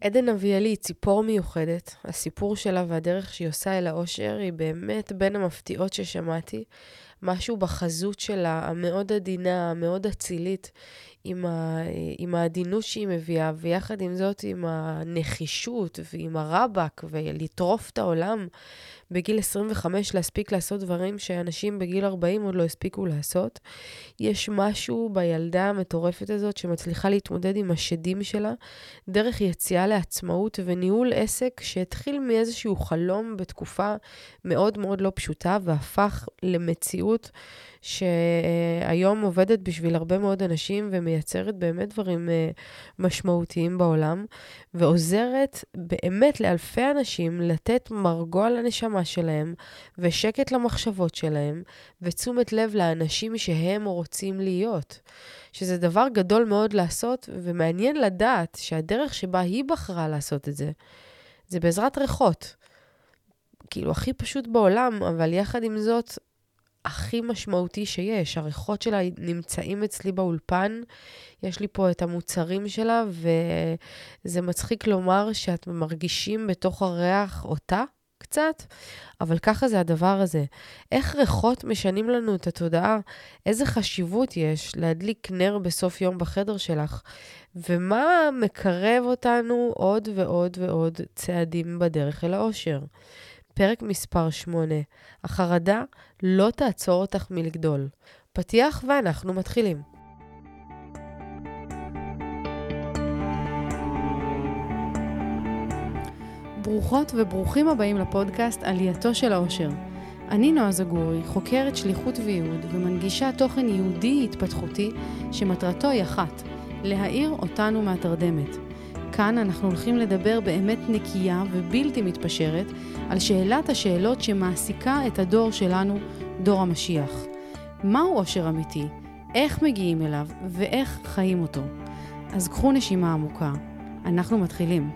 עדן אביאלי היא ציפור מיוחדת. הסיפור שלה והדרך שהיא עושה אל האושר היא באמת בין המפתיעות ששמעתי. משהו בחזות שלה, המאוד עדינה, המאוד אצילית, עם, ה, עם העדינות שהיא מביאה, ויחד עם זאת עם הנחישות ועם הרבק, ולטרוף את העולם בגיל 25, להספיק לעשות דברים שאנשים בגיל 40 עוד לא הספיקו לעשות. יש משהו בילדה המטורפת הזאת שמצליחה להתמודד עם השדים שלה, דרך יציאה לעצמאות וניהול עסק שהתחיל מאיזשהו חלום בתקופה מאוד מאוד לא פשוטה, והפך למציאות שהיום עובדת בשביל הרבה מאוד אנשים ומייצרת באמת דברים אה, משמעותיים בעולם, ועוזרת באמת לאלפי אנשים לתת מרגוע לנשמה שלהם, ושקט למחשבות שלהם, ותשומת לב לאנשים שהם רוצים להיות. שזה דבר גדול מאוד לעשות, ומעניין לדעת שהדרך שבה היא בחרה לעשות את זה, זה בעזרת ריחות. כאילו, הכי פשוט בעולם, אבל יחד עם זאת, הכי משמעותי שיש. הריחות שלה נמצאים אצלי באולפן, יש לי פה את המוצרים שלה, וזה מצחיק לומר שאת מרגישים בתוך הריח אותה קצת, אבל ככה זה הדבר הזה. איך ריחות משנים לנו את התודעה? איזה חשיבות יש להדליק נר בסוף יום בחדר שלך? ומה מקרב אותנו עוד ועוד ועוד צעדים בדרך אל האושר? פרק מספר 8, החרדה לא תעצור אותך מלגדול. פתיח ואנחנו מתחילים. ברוכות וברוכים הבאים לפודקאסט עלייתו של האושר. אני נועה זגורי, חוקרת שליחות וייעוד ומנגישה תוכן יהודי התפתחותי שמטרתו היא אחת, להאיר אותנו מהתרדמת. כאן אנחנו הולכים לדבר באמת נקייה ובלתי מתפשרת על שאלת השאלות שמעסיקה את הדור שלנו, דור המשיח. מהו עושר אמיתי? איך מגיעים אליו ואיך חיים אותו? אז קחו נשימה עמוקה. אנחנו מתחילים.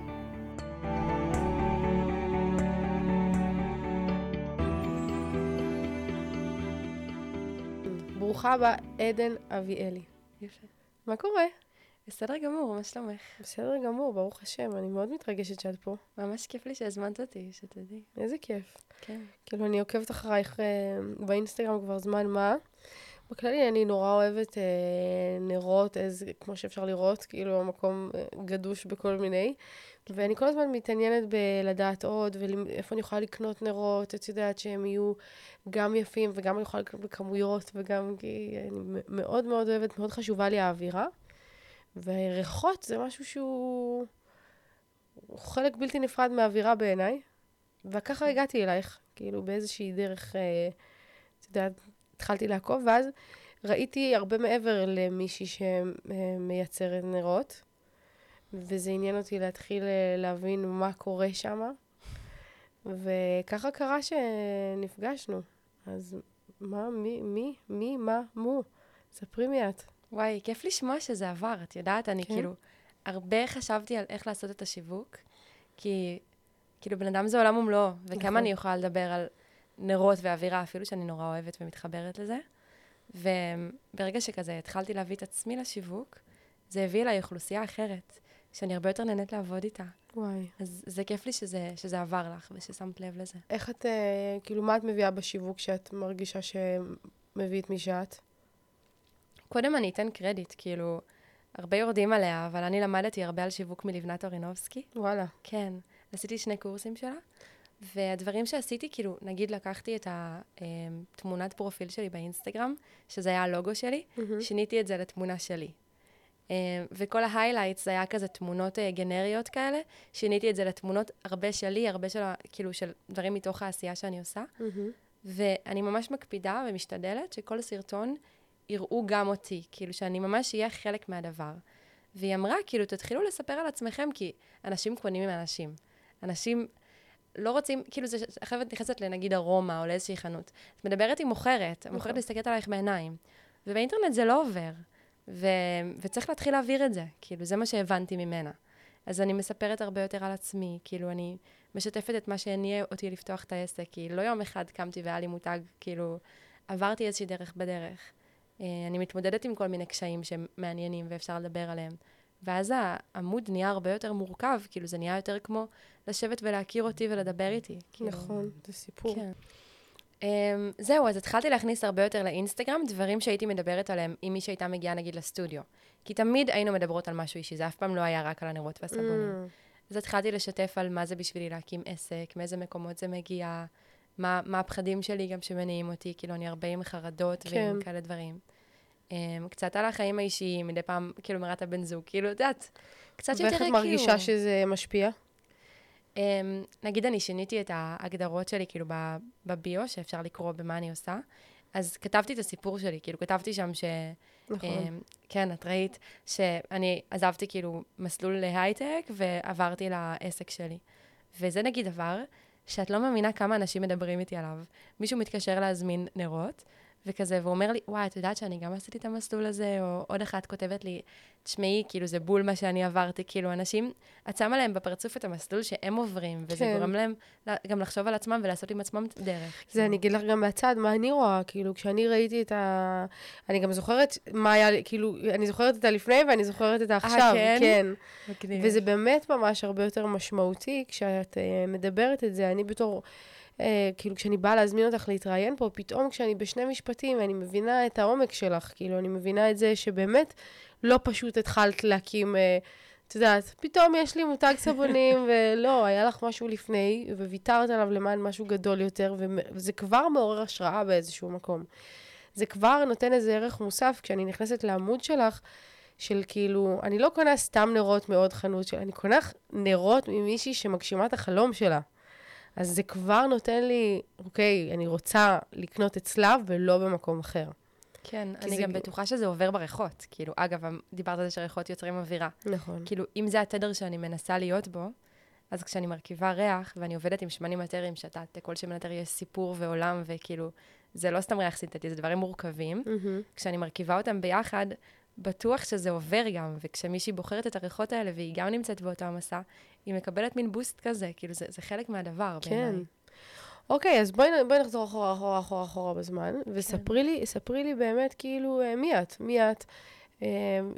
ברוכה הבאה, עדן אביאלי. יפה. מה קורה? בסדר גמור, מה שלומך? בסדר גמור, ברוך השם, אני מאוד מתרגשת שאת פה. ממש כיף לי שהזמנת אותי, שתדעי. איזה כיף. כן. כאילו, אני עוקבת אחרייך אה, באינסטגרם כבר זמן מה. בכללי, אני נורא אוהבת אה, נרות, איזה, כמו שאפשר לראות, כאילו, המקום אה, גדוש בכל מיני. ואני כל הזמן מתעניינת בלדעת עוד, ואיפה אני יכולה לקנות נרות, את יודעת שהם יהיו גם יפים, וגם אני יכולה לקנות בכמויות, וגם כי אני מאוד מאוד אוהבת, מאוד חשובה לי האווירה. וריחות זה משהו שהוא חלק בלתי נפרד מהאווירה בעיניי. וככה הגעתי אלייך, כאילו באיזושהי דרך, אה, את יודעת, התחלתי לעקוב, ואז ראיתי הרבה מעבר למישהי שמייצרת נרות, וזה עניין אותי להתחיל אה, להבין מה קורה שם, וככה קרה שנפגשנו. אז מה, מי, מי, מי, מה, מו? ספרי מי את. וואי, כיף לשמוע שזה עבר, את יודעת? אני כן. כאילו, הרבה חשבתי על איך לעשות את השיווק, כי כאילו בן אדם זה עולם ומלואו, וכמה נכון. אני יכולה לדבר על נרות ואווירה, אפילו שאני נורא אוהבת ומתחברת לזה. וברגע שכזה התחלתי להביא את עצמי לשיווק, זה הביא אליי אוכלוסייה אחרת, שאני הרבה יותר נהנית לעבוד איתה. וואי. אז זה כיף לי שזה, שזה עבר לך וששמת לב לזה. איך את, אה, כאילו, מה את מביאה בשיווק שאת מרגישה שמביא את מי שאת? קודם אני אתן קרדיט, כאילו, הרבה יורדים עליה, אבל אני למדתי הרבה על שיווק מלבנת אורינובסקי. וואלה. כן, עשיתי שני קורסים שלה, והדברים שעשיתי, כאילו, נגיד לקחתי את התמונת פרופיל שלי באינסטגרם, שזה היה הלוגו שלי, mm-hmm. שיניתי את זה לתמונה שלי. אמ, וכל ה highlights היה כזה תמונות אה, גנריות כאלה, שיניתי את זה לתמונות הרבה שלי, הרבה של, כאילו, של דברים מתוך העשייה שאני עושה. Mm-hmm. ואני ממש מקפידה ומשתדלת שכל סרטון יראו גם אותי, כאילו שאני ממש אהיה חלק מהדבר. והיא אמרה, כאילו, תתחילו לספר על עצמכם, כי אנשים קונים עם אנשים. אנשים לא רוצים, כאילו, זה את נכנסת לנגיד ארומה או לאיזושהי חנות. את מדברת עם מוכרת, המוכרת נכון. מסתכלת עלייך בעיניים. ובאינטרנט זה לא עובר. ו... וצריך להתחיל להעביר את זה, כאילו, זה מה שהבנתי ממנה. אז אני מספרת הרבה יותר על עצמי, כאילו, אני משתפת את מה שהניע אותי לפתוח את העסק, כי לא יום אחד קמתי והיה לי מותג, כאילו, עברתי איזושהי דרך בדרך. אה, אני מתמודדת עם כל מיני קשיים שמעניינים ואפשר לדבר עליהם. ואז העמוד נהיה הרבה יותר מורכב, כאילו זה נהיה יותר כמו לשבת ולהכיר אותי ולדבר איתי. כאילו. נכון, זה סיפור. כן. Um, זהו, אז התחלתי להכניס הרבה יותר לאינסטגרם דברים שהייתי מדברת עליהם עם מי שהייתה מגיעה נגיד לסטודיו. כי תמיד היינו מדברות על משהו אישי, זה אף פעם לא היה רק על הנרות והסבונים. Mm. אז התחלתי לשתף על מה זה בשבילי להקים עסק, מאיזה מקומות זה מגיע, מה, מה הפחדים שלי גם שמניעים אותי, כאילו אני הרבה עם חרדות כן. ועם כאלה דברים. Um, קצת על החיים האישיים, מדי פעם, כאילו מראת הבן זוג, כאילו, את יודעת, קצת יותר כאילו... ואיך את מרגישה שזה משפיע? Um, נגיד אני שיניתי את ההגדרות שלי, כאילו, בביו, שאפשר לקרוא במה אני עושה, אז כתבתי את הסיפור שלי, כאילו, כתבתי שם ש... נכון. Um, כן, את ראית שאני עזבתי כאילו מסלול להייטק ועברתי לעסק שלי. וזה נגיד דבר שאת לא מאמינה כמה אנשים מדברים איתי עליו. מישהו מתקשר להזמין נרות, וכזה, והוא אומר לי, וואי, את יודעת שאני גם עשיתי את המסלול הזה, או עוד אחת כותבת לי, תשמעי, כאילו, זה בול מה שאני עברתי, כאילו, אנשים, את שמה להם בפרצוף את המסלול שהם עוברים, וזה כן. גורם להם גם לחשוב על עצמם ולעשות עם עצמם דרך. זה, כאילו. אני אגיד לך גם מהצד, מה אני רואה, כאילו, כשאני ראיתי את ה... אני גם זוכרת מה היה, כאילו, אני זוכרת את הלפני ואני זוכרת את העכשיו, כן? כן. מגניב. וזה באמת ממש הרבה יותר משמעותי כשאת uh, מדברת את זה. אני בתור... אה, כאילו, כשאני באה להזמין אותך להתראיין פה, פתאום כשאני בשני משפטים, אני מבינה את העומק שלך, כאילו, אני מבינה את זה שבאמת לא פשוט התחלת להקים, אה, את יודעת, פתאום יש לי מותג סבונים, ולא, היה לך משהו לפני, וויתרת עליו למען משהו גדול יותר, וזה כבר מעורר השראה באיזשהו מקום. זה כבר נותן איזה ערך מוסף כשאני נכנסת לעמוד שלך, של כאילו, אני לא קונה סתם נרות מעוד חנות אני קונה נרות ממישהי שמגשימה את החלום שלה. אז זה כבר נותן לי, אוקיי, אני רוצה לקנות אצלה ולא במקום אחר. כן, אני זה... גם בטוחה שזה עובר בריחות. כאילו, אגב, דיברת על זה שריחות יוצרים אווירה. נכון. כאילו, אם זה התדר שאני מנסה להיות בו, אז כשאני מרכיבה ריח, ואני עובדת עם שמנים מטריים, שאתה, לכל שמן מטרי יש סיפור ועולם, וכאילו, זה לא סתם ריח סינתטי, זה דברים מורכבים. Mm-hmm. כשאני מרכיבה אותם ביחד, בטוח שזה עובר גם, וכשמישהי בוחרת את הריחות האלה והיא גם נמצאת באותו המסע, היא מקבלת מין בוסט כזה, כאילו זה, זה חלק מהדבר כן. בעיניי. אוקיי, אז בואי, בואי נחזור אחורה, אחורה, אחורה, אחורה בזמן, וספרי כן. לי, ספרי לי באמת, כאילו, אה, מי את? מי את? אה,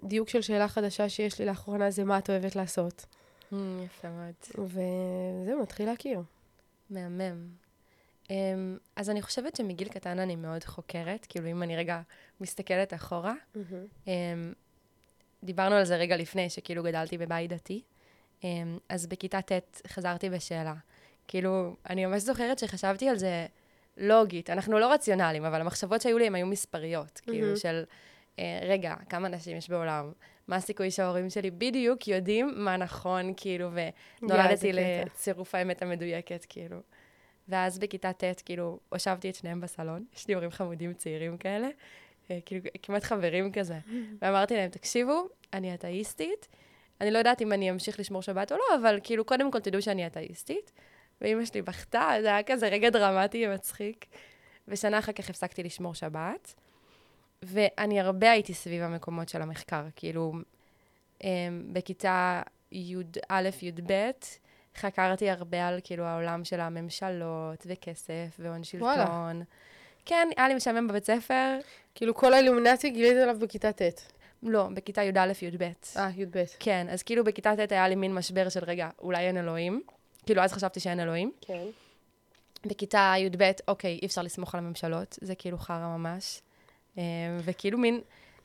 דיוק של שאלה חדשה שיש לי לאחרונה זה מה את אוהבת לעשות. Mm, יפה מאוד. וזהו, נתחיל להכיר. מהמם. Um, אז אני חושבת שמגיל קטן אני מאוד חוקרת, כאילו אם אני רגע מסתכלת אחורה. Mm-hmm. דיברנו על זה רגע לפני, שכאילו גדלתי בבית דתי. Um, אז בכיתה ט' חזרתי בשאלה. כאילו, אני ממש זוכרת שחשבתי על זה לוגית. אנחנו לא רציונליים, אבל המחשבות שהיו לי הן היו מספריות. Mm-hmm. כאילו, של, uh, רגע, כמה נשים יש בעולם? מה הסיכוי שההורים שלי בדיוק יודעים מה נכון, כאילו, ונולדתי לצירוף האמת המדויקת, כאילו. ואז בכיתה ט', כאילו, הושבתי את שניהם בסלון, יש לי הורים חמודים צעירים כאלה, אה, כאילו, כמעט חברים כזה. ואמרתי להם, תקשיבו, אני אתאיסטית, אני לא יודעת אם אני אמשיך לשמור שבת או לא, אבל כאילו, קודם כל תדעו שאני אתאיסטית. ואימא שלי בכתה, זה היה כזה רגע דרמטי ומצחיק. ושנה אחר כך הפסקתי לשמור שבת. ואני הרבה הייתי סביב המקומות של המחקר, כאילו, אמ, בכיתה י"א, י"ב, חקרתי הרבה על כאילו העולם של הממשלות, וכסף, והון שלטון. וואלה. כן, היה לי משעמם בבית ספר. כאילו כל האילומינציה גילית עליו בכיתה ט'. לא, בכיתה י"א, י"ב. אה, י"ב. כן, אז כאילו בכיתה ט' היה לי מין משבר של, רגע, אולי אין אלוהים. כאילו, אז חשבתי שאין אלוהים. כן. בכיתה י"ב, אוקיי, אי אפשר לסמוך על הממשלות, זה כאילו חרא ממש. אה, וכאילו מין,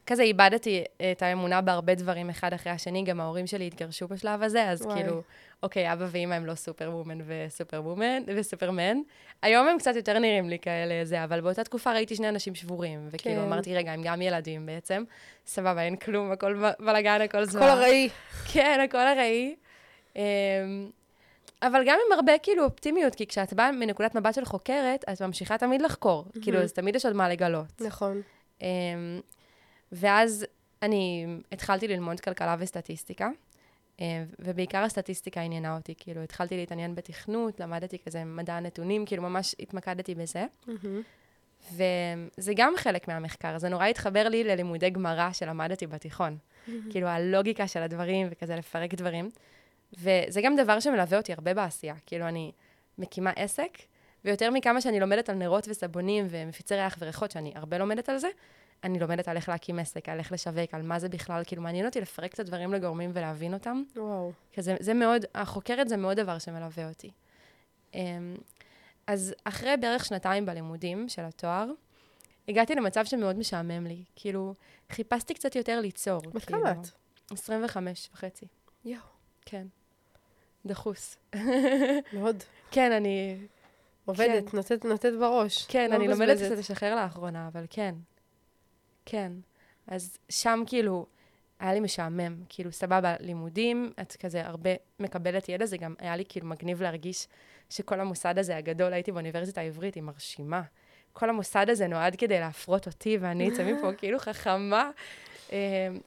כזה איבדתי את האמונה בהרבה דברים אחד אחרי השני, גם ההורים שלי התגרשו בשלב הזה, אז וואי. כאילו, אוקיי, אבא ואמא הם לא סופר וומן וסופר וומן וסופרמן. היום הם קצת יותר נראים לי כאלה זה, אבל באותה תקופה ראיתי שני אנשים שבורים, וכאילו כן. אמרתי, רגע, הם גם ילדים בעצם, סבבה, אין כלום, הכל בלאגן, הכל זמן. הכל ארעי. כן, הכל ארעי. אמ, אבל גם עם הרבה כאילו אופטימיות, כי כשאת באה מנקודת מבט של חוקרת, את ממשיכה תמיד לחקור. Mm-hmm. כאילו, אז תמיד יש עוד מה לגלות. נכון. Um, ואז אני התחלתי ללמוד כלכלה וסטטיסטיקה, uh, ובעיקר הסטטיסטיקה עניינה אותי. כאילו, התחלתי להתעניין בתכנות, למדתי כזה מדע הנתונים, כאילו, ממש התמקדתי בזה. Mm-hmm. וזה גם חלק מהמחקר, זה נורא התחבר לי ללימודי גמרא שלמדתי בתיכון. Mm-hmm. כאילו, הלוגיקה של הדברים וכזה לפרק דברים. וזה גם דבר שמלווה אותי הרבה בעשייה. כאילו, אני מקימה עסק, ויותר מכמה שאני לומדת על נרות וסבונים ומפיצי ריח וריחות, שאני הרבה לומדת על זה, אני לומדת על איך להקים עסק, על איך לשווק, על מה זה בכלל, כאילו, מעניין אותי לפרק את הדברים לגורמים ולהבין אותם. וואו. כי זה, זה מאוד, החוקרת זה מאוד דבר שמלווה אותי. אמ, אז אחרי בערך שנתיים בלימודים של התואר, הגעתי למצב שמאוד משעמם לי. כאילו, חיפשתי קצת יותר ליצור. בת כאילו, כמה את? 25 וחצי, יואו. כן. דחוס. מאוד. כן, אני... עובדת, נותנת, נותנת בראש. כן, לא אני לומדת. קצת לשחרר לאחרונה, אבל כן. כן. אז שם כאילו, היה לי משעמם. כאילו, סבבה, לימודים, את כזה הרבה מקבלת ידע, זה גם היה לי כאילו מגניב להרגיש שכל המוסד הזה הגדול, הייתי באוניברסיטה העברית, היא מרשימה. כל המוסד הזה נועד כדי להפרות אותי, ואני אצא מפה כאילו חכמה. אה,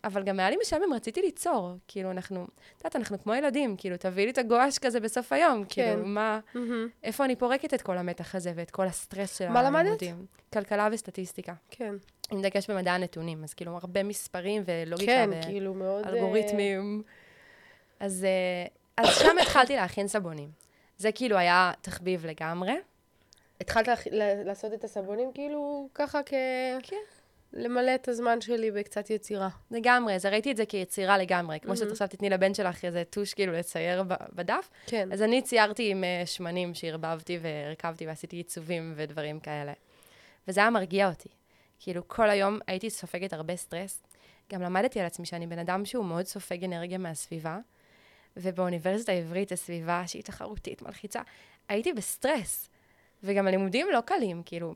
אבל גם היה לי משעמם, רציתי ליצור. כאילו, אנחנו, את יודעת, אנחנו כמו ילדים, כאילו, תביאי לי את הגואש כזה בסוף היום. כן. כאילו, מה... מהמם. איפה אני פורקת את כל המתח הזה ואת כל הסטרס של מה למדת? הלימודים? כלכלה וסטטיסטיקה. כן. עם דגש במדע הנתונים, אז כאילו הרבה מספרים ולוגיקה כן, כאילו מאוד... אה, ואלגוריתמים. אז, אה, אז שם התחלתי להכין סבונים. זה כאילו היה תחביב לגמרי. התחלת לעשות את הסבונים כאילו ככה כ... כן. למלא את הזמן שלי בקצת יצירה. לגמרי, אז ראיתי את זה כיצירה לגמרי. כמו שאת מהמם. עכשיו תתני לבן שלך איזה טוש כאילו לצייר בדף, כן. אז אני ציירתי עם אה, שמנים שערבבתי והרכבתי ועשיתי עיצובים ודברים כאלה. וזה היה מרגיע אותי. כאילו, כל היום הייתי סופגת הרבה סטרס. גם למדתי על עצמי שאני בן אדם שהוא מאוד סופג אנרגיה מהסביבה, ובאוניברסיטה העברית, הסביבה שהיא תחרותית, מלחיצה, הייתי בסטרס. וגם הלימודים לא קלים, כאילו.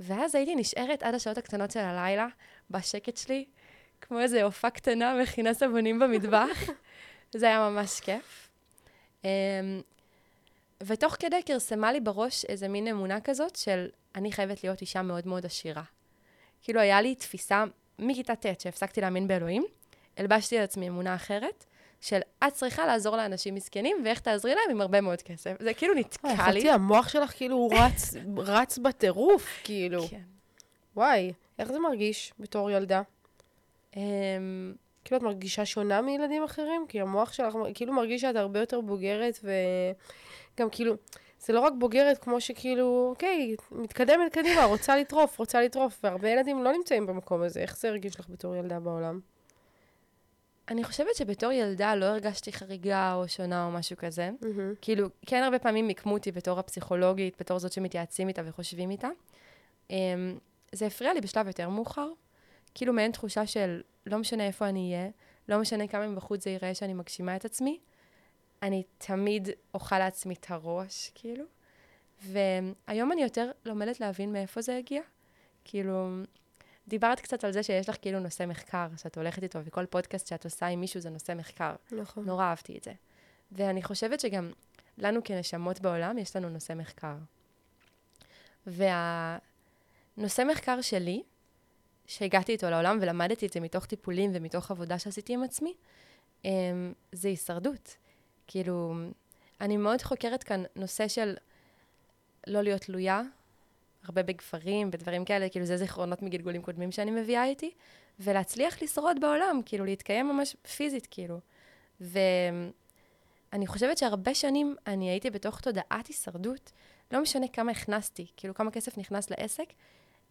ואז הייתי נשארת עד השעות הקטנות של הלילה, בשקט שלי, כמו איזה עופה קטנה, מכינה סבונים במטבח. זה היה ממש כיף. אמ, ותוך כדי כרסמה לי בראש איזה מין אמונה כזאת של אני חייבת להיות אישה מאוד מאוד עשירה. כאילו, היה לי תפיסה מכיתה ט' שהפסקתי להאמין באלוהים, הלבשתי על עצמי אמונה אחרת, של את צריכה לעזור לאנשים מסכנים, ואיך תעזרי להם עם הרבה מאוד כסף. זה כאילו וואי, נתקע לי. חשבתי, המוח שלך כאילו הוא רץ, רץ בטירוף, כאילו. כן. וואי, איך זה מרגיש בתור ילדה? אמ, כאילו, את מרגישה שונה מילדים אחרים? כי המוח שלך כאילו מרגיש שאת הרבה יותר בוגרת, וגם כאילו, זה לא רק בוגרת כמו שכאילו, אוקיי, מתקדמת קדימה, רוצה לטרוף, רוצה לטרוף, והרבה ילדים לא נמצאים במקום הזה. איך זה הרגיש לך בתור ילדה בעולם? אני חושבת שבתור ילדה לא הרגשתי חריגה או שונה או משהו כזה. מהמם. כאילו, כן הרבה פעמים מיקמו אותי בתור הפסיכולוגית, בתור זאת שמתייעצים איתה וחושבים איתה. Um, זה הפריע לי בשלב יותר מאוחר. כאילו מעין תחושה של לא משנה איפה אני אהיה, לא משנה כמה מבחוץ זה ייראה שאני מגשימה את עצמי, אני תמיד אוכל לעצמי את הראש, כאילו. והיום אני יותר לומדת להבין מאיפה זה הגיע. כאילו, דיברת קצת על זה שיש לך כאילו נושא מחקר, שאת הולכת איתו, וכל פודקאסט שאת עושה עם מישהו זה נושא מחקר. נכון. נורא אהבתי את זה. ואני חושבת שגם לנו כנשמות בעולם יש לנו נושא מחקר. והנושא מחקר שלי, שהגעתי איתו לעולם ולמדתי את זה מתוך טיפולים ומתוך עבודה שעשיתי עם עצמי, אמ, זה הישרדות. כאילו, אני מאוד חוקרת כאן נושא של לא להיות תלויה, הרבה בגברים, בדברים כאלה, כאילו זה זיכרונות מגלגולים קודמים שאני מביאה איתי, ולהצליח לשרוד בעולם, כאילו להתקיים ממש פיזית, כאילו. ואני חושבת שהרבה שנים אני הייתי בתוך תודעת הישרדות, לא משנה כמה הכנסתי, כאילו כמה כסף נכנס לעסק,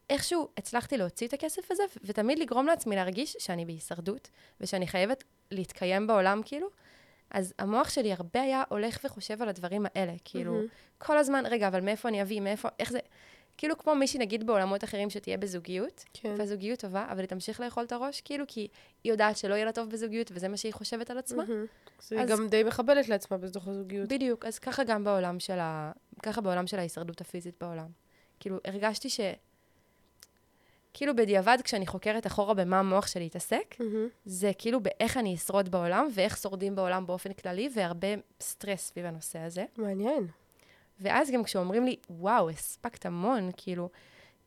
איכשהו הצלחתי להוציא את הכסף הזה, ותמיד לגרום לעצמי להרגיש שאני בהישרדות, ושאני חייבת להתקיים בעולם, כאילו. אז המוח שלי הרבה היה הולך וחושב על הדברים האלה, כאילו, מהמם. כל הזמן, רגע, אבל מאיפה אני אביא, מאיפה, איך זה, כאילו כמו מישהי, נגיד, בעולמות אחרים שתהיה בזוגיות, כן. והזוגיות טובה, אבל היא תמשיך לאכול את הראש, כאילו, כי היא יודעת שלא יהיה לה טוב בזוגיות, וזה מה שהיא חושבת על עצמה. מהמם. אז היא גם די מחבלת לעצמה בתוך הזוגיות. בדיוק, אז ככה גם בעולם של ה... ככה בעולם של ההישרדות הפיזית בעולם. כאילו, הרגשתי ש... כאילו בדיעבד, כשאני חוקרת אחורה במה המוח שלי התעסק, מהמם. זה כאילו באיך אני אשרוד בעולם, ואיך שורדים בעולם באופן כללי, והרבה סטרס סביב הנושא הזה. מעניין. ואז גם כשאומרים לי, וואו, הספקת המון, כאילו,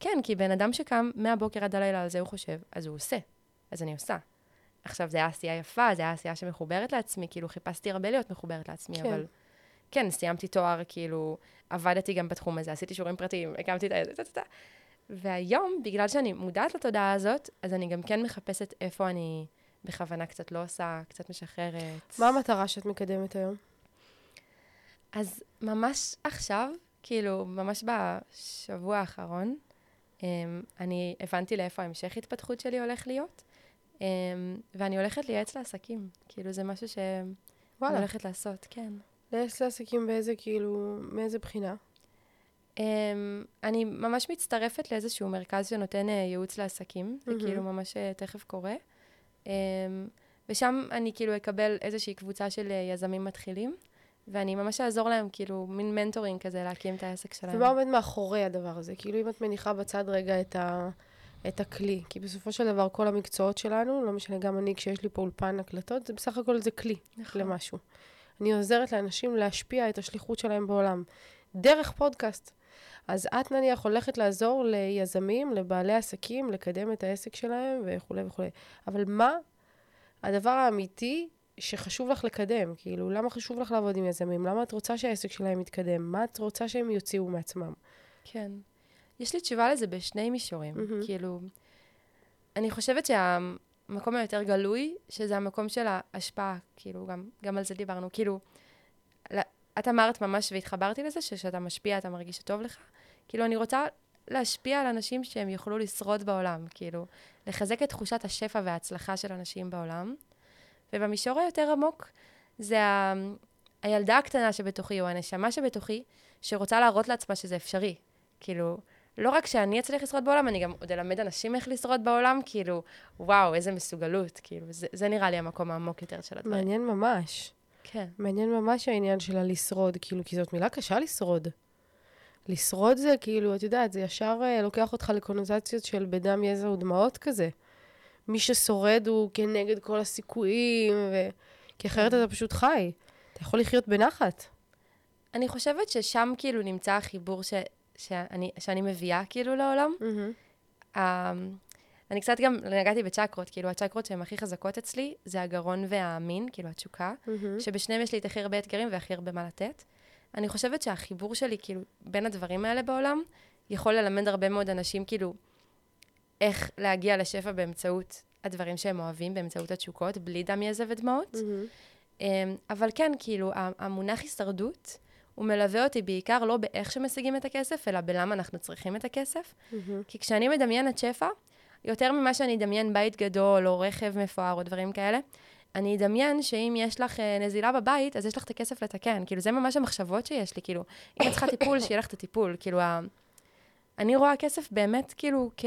כן, כי בן אדם שקם מהבוקר עד הלילה על זה הוא חושב, אז הוא עושה, אז אני עושה. עכשיו, זו הייתה עשייה יפה, זו הייתה עשייה שמחוברת לעצמי, כאילו, חיפשתי הרבה להיות מחוברת לעצמי, כן. אבל... כן, סיימתי תואר, כאילו, עבדתי גם בתחום הזה, עשיתי שיעורים פרטיים, הקמתי את ה... והיום, בגלל שאני מודעת לתודעה הזאת, אז אני גם כן מחפשת איפה אני בכוונה קצת לא עושה, קצת משחררת. מה המטרה שאת מקדמת היום? אז ממש עכשיו, כאילו, ממש בשבוע האחרון, אני הבנתי לאיפה המשך התפתחות שלי הולך להיות, um, ואני הולכת לייעץ לעסקים. כאילו, זה משהו שאני הולכת לעשות, כן. לייעץ לעסקים באיזה, כאילו, מאיזה בחינה? Um, אני ממש מצטרפת לאיזשהו מרכז שנותן uh, ייעוץ לעסקים. זה כאילו ממש uh, תכף קורה. ושם אני כאילו אקבל איזושהי קבוצה של uh, יזמים מתחילים, ואני ממש אעזור להם, כאילו, מין מנטורינג כזה, להקים את העסק שלהם. ומה עומד מאחורי הדבר הזה? כאילו, אם את מניחה בצד רגע את, ה, את הכלי, כי בסופו של דבר כל המקצועות שלנו, לא משנה, גם אני, כשיש לי פה אולפן הקלטות, זה בסך הכל זה כלי נכון. למשהו. אני עוזרת לאנשים להשפיע את השליחות שלהם בעולם, דרך פודקאסט. אז את נניח הולכת לעזור ליזמים, לבעלי עסקים, לקדם את העסק שלהם וכולי וכולי. אבל מה הדבר האמיתי שחשוב לך לקדם? כאילו, למה חשוב לך לעבוד עם יזמים? למה את רוצה שהעסק שלהם יתקדם? מה את רוצה שהם יוציאו מעצמם? כן. יש לי תשובה לזה בשני מישורים. Mm-hmm. כאילו, אני חושבת שהמקום היותר גלוי, שזה המקום של ההשפעה, כאילו, גם, גם על זה דיברנו. כאילו, את אמרת ממש, והתחברתי לזה, שכשאתה משפיע אתה מרגיש שטוב לך. כאילו, אני רוצה להשפיע על אנשים שהם יוכלו לשרוד בעולם, כאילו, לחזק את תחושת השפע וההצלחה של אנשים בעולם. ובמישור היותר עמוק, זה ה... הילדה הקטנה שבתוכי, או הנשמה שבתוכי, שרוצה להראות לעצמה שזה אפשרי. כאילו, לא רק שאני אצליח לשרוד בעולם, אני גם עוד אלמד אנשים איך לשרוד בעולם, כאילו, וואו, איזה מסוגלות, כאילו, זה, זה נראה לי המקום העמוק יותר של הדברים. מעניין ממש. כן. מעניין ממש העניין של הלשרוד, כאילו, כי זאת מילה קשה לשרוד. לשרוד זה כאילו, את יודעת, זה ישר uh, לוקח אותך לקונוטציות של בדם, יזע ודמעות כזה. מי ששורד הוא כנגד כל הסיכויים, ו... כי אחרת אתה פשוט חי. אתה יכול לחיות בנחת. אני חושבת ששם כאילו נמצא החיבור ש... שאני, שאני מביאה כאילו לעולם. Mm-hmm. Um, אני קצת גם נגעתי בצ'קרות, כאילו הצ'קרות שהן הכי חזקות אצלי, זה הגרון והמין, כאילו התשוקה, mm-hmm. שבשניהם יש לי את הכי הרבה אתגרים והכי הרבה מה לתת. אני חושבת שהחיבור שלי, כאילו, בין הדברים האלה בעולם, יכול ללמד הרבה מאוד אנשים, כאילו, איך להגיע לשפע באמצעות הדברים שהם אוהבים, באמצעות התשוקות, בלי דם, יזע ודמעות. Mm-hmm. אבל כן, כאילו, המונח הישרדות, הוא מלווה אותי בעיקר לא באיך שמשיגים את הכסף, אלא בלמה אנחנו צריכים את הכסף. Mm-hmm. כי כשאני מדמיינת שפע, יותר ממה שאני אדמיין בית גדול, או רכב מפואר, או דברים כאלה, אני אדמיין שאם יש לך uh, נזילה בבית, אז יש לך את הכסף לתקן. כאילו, זה ממש המחשבות שיש לי. כאילו, אם את צריכה טיפול, שיהיה לך את הטיפול. כאילו, ה... אני רואה כסף באמת, כאילו, כ...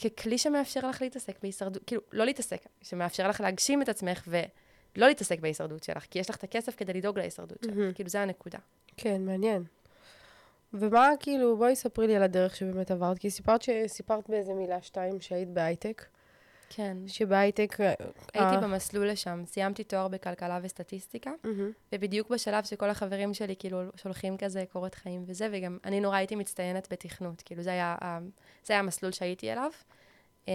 ככלי שמאפשר לך להתעסק בהישרדות, כאילו, לא להתעסק, שמאפשר לך להגשים את עצמך ולא להתעסק בהישרדות שלך, כי יש לך את הכסף כדי לדאוג להישרדות שלך. Mm-hmm. כאילו, זה הנקודה. כן, מעניין. ומה, כאילו, בואי ספרי לי על הדרך שבאמת עברת, כי סיפרת שסיפרת באיזה מילה שתיים שהיית בהייטק. כן. שבהייטק... אה, הייתי uh... במסלול לשם, סיימתי תואר בכלכלה וסטטיסטיקה, mm-hmm. ובדיוק בשלב שכל החברים שלי כאילו שולחים כזה קורות חיים וזה, וגם אני נורא הייתי מצטיינת בתכנות, כאילו זה היה, זה היה המסלול שהייתי אליו. אמ,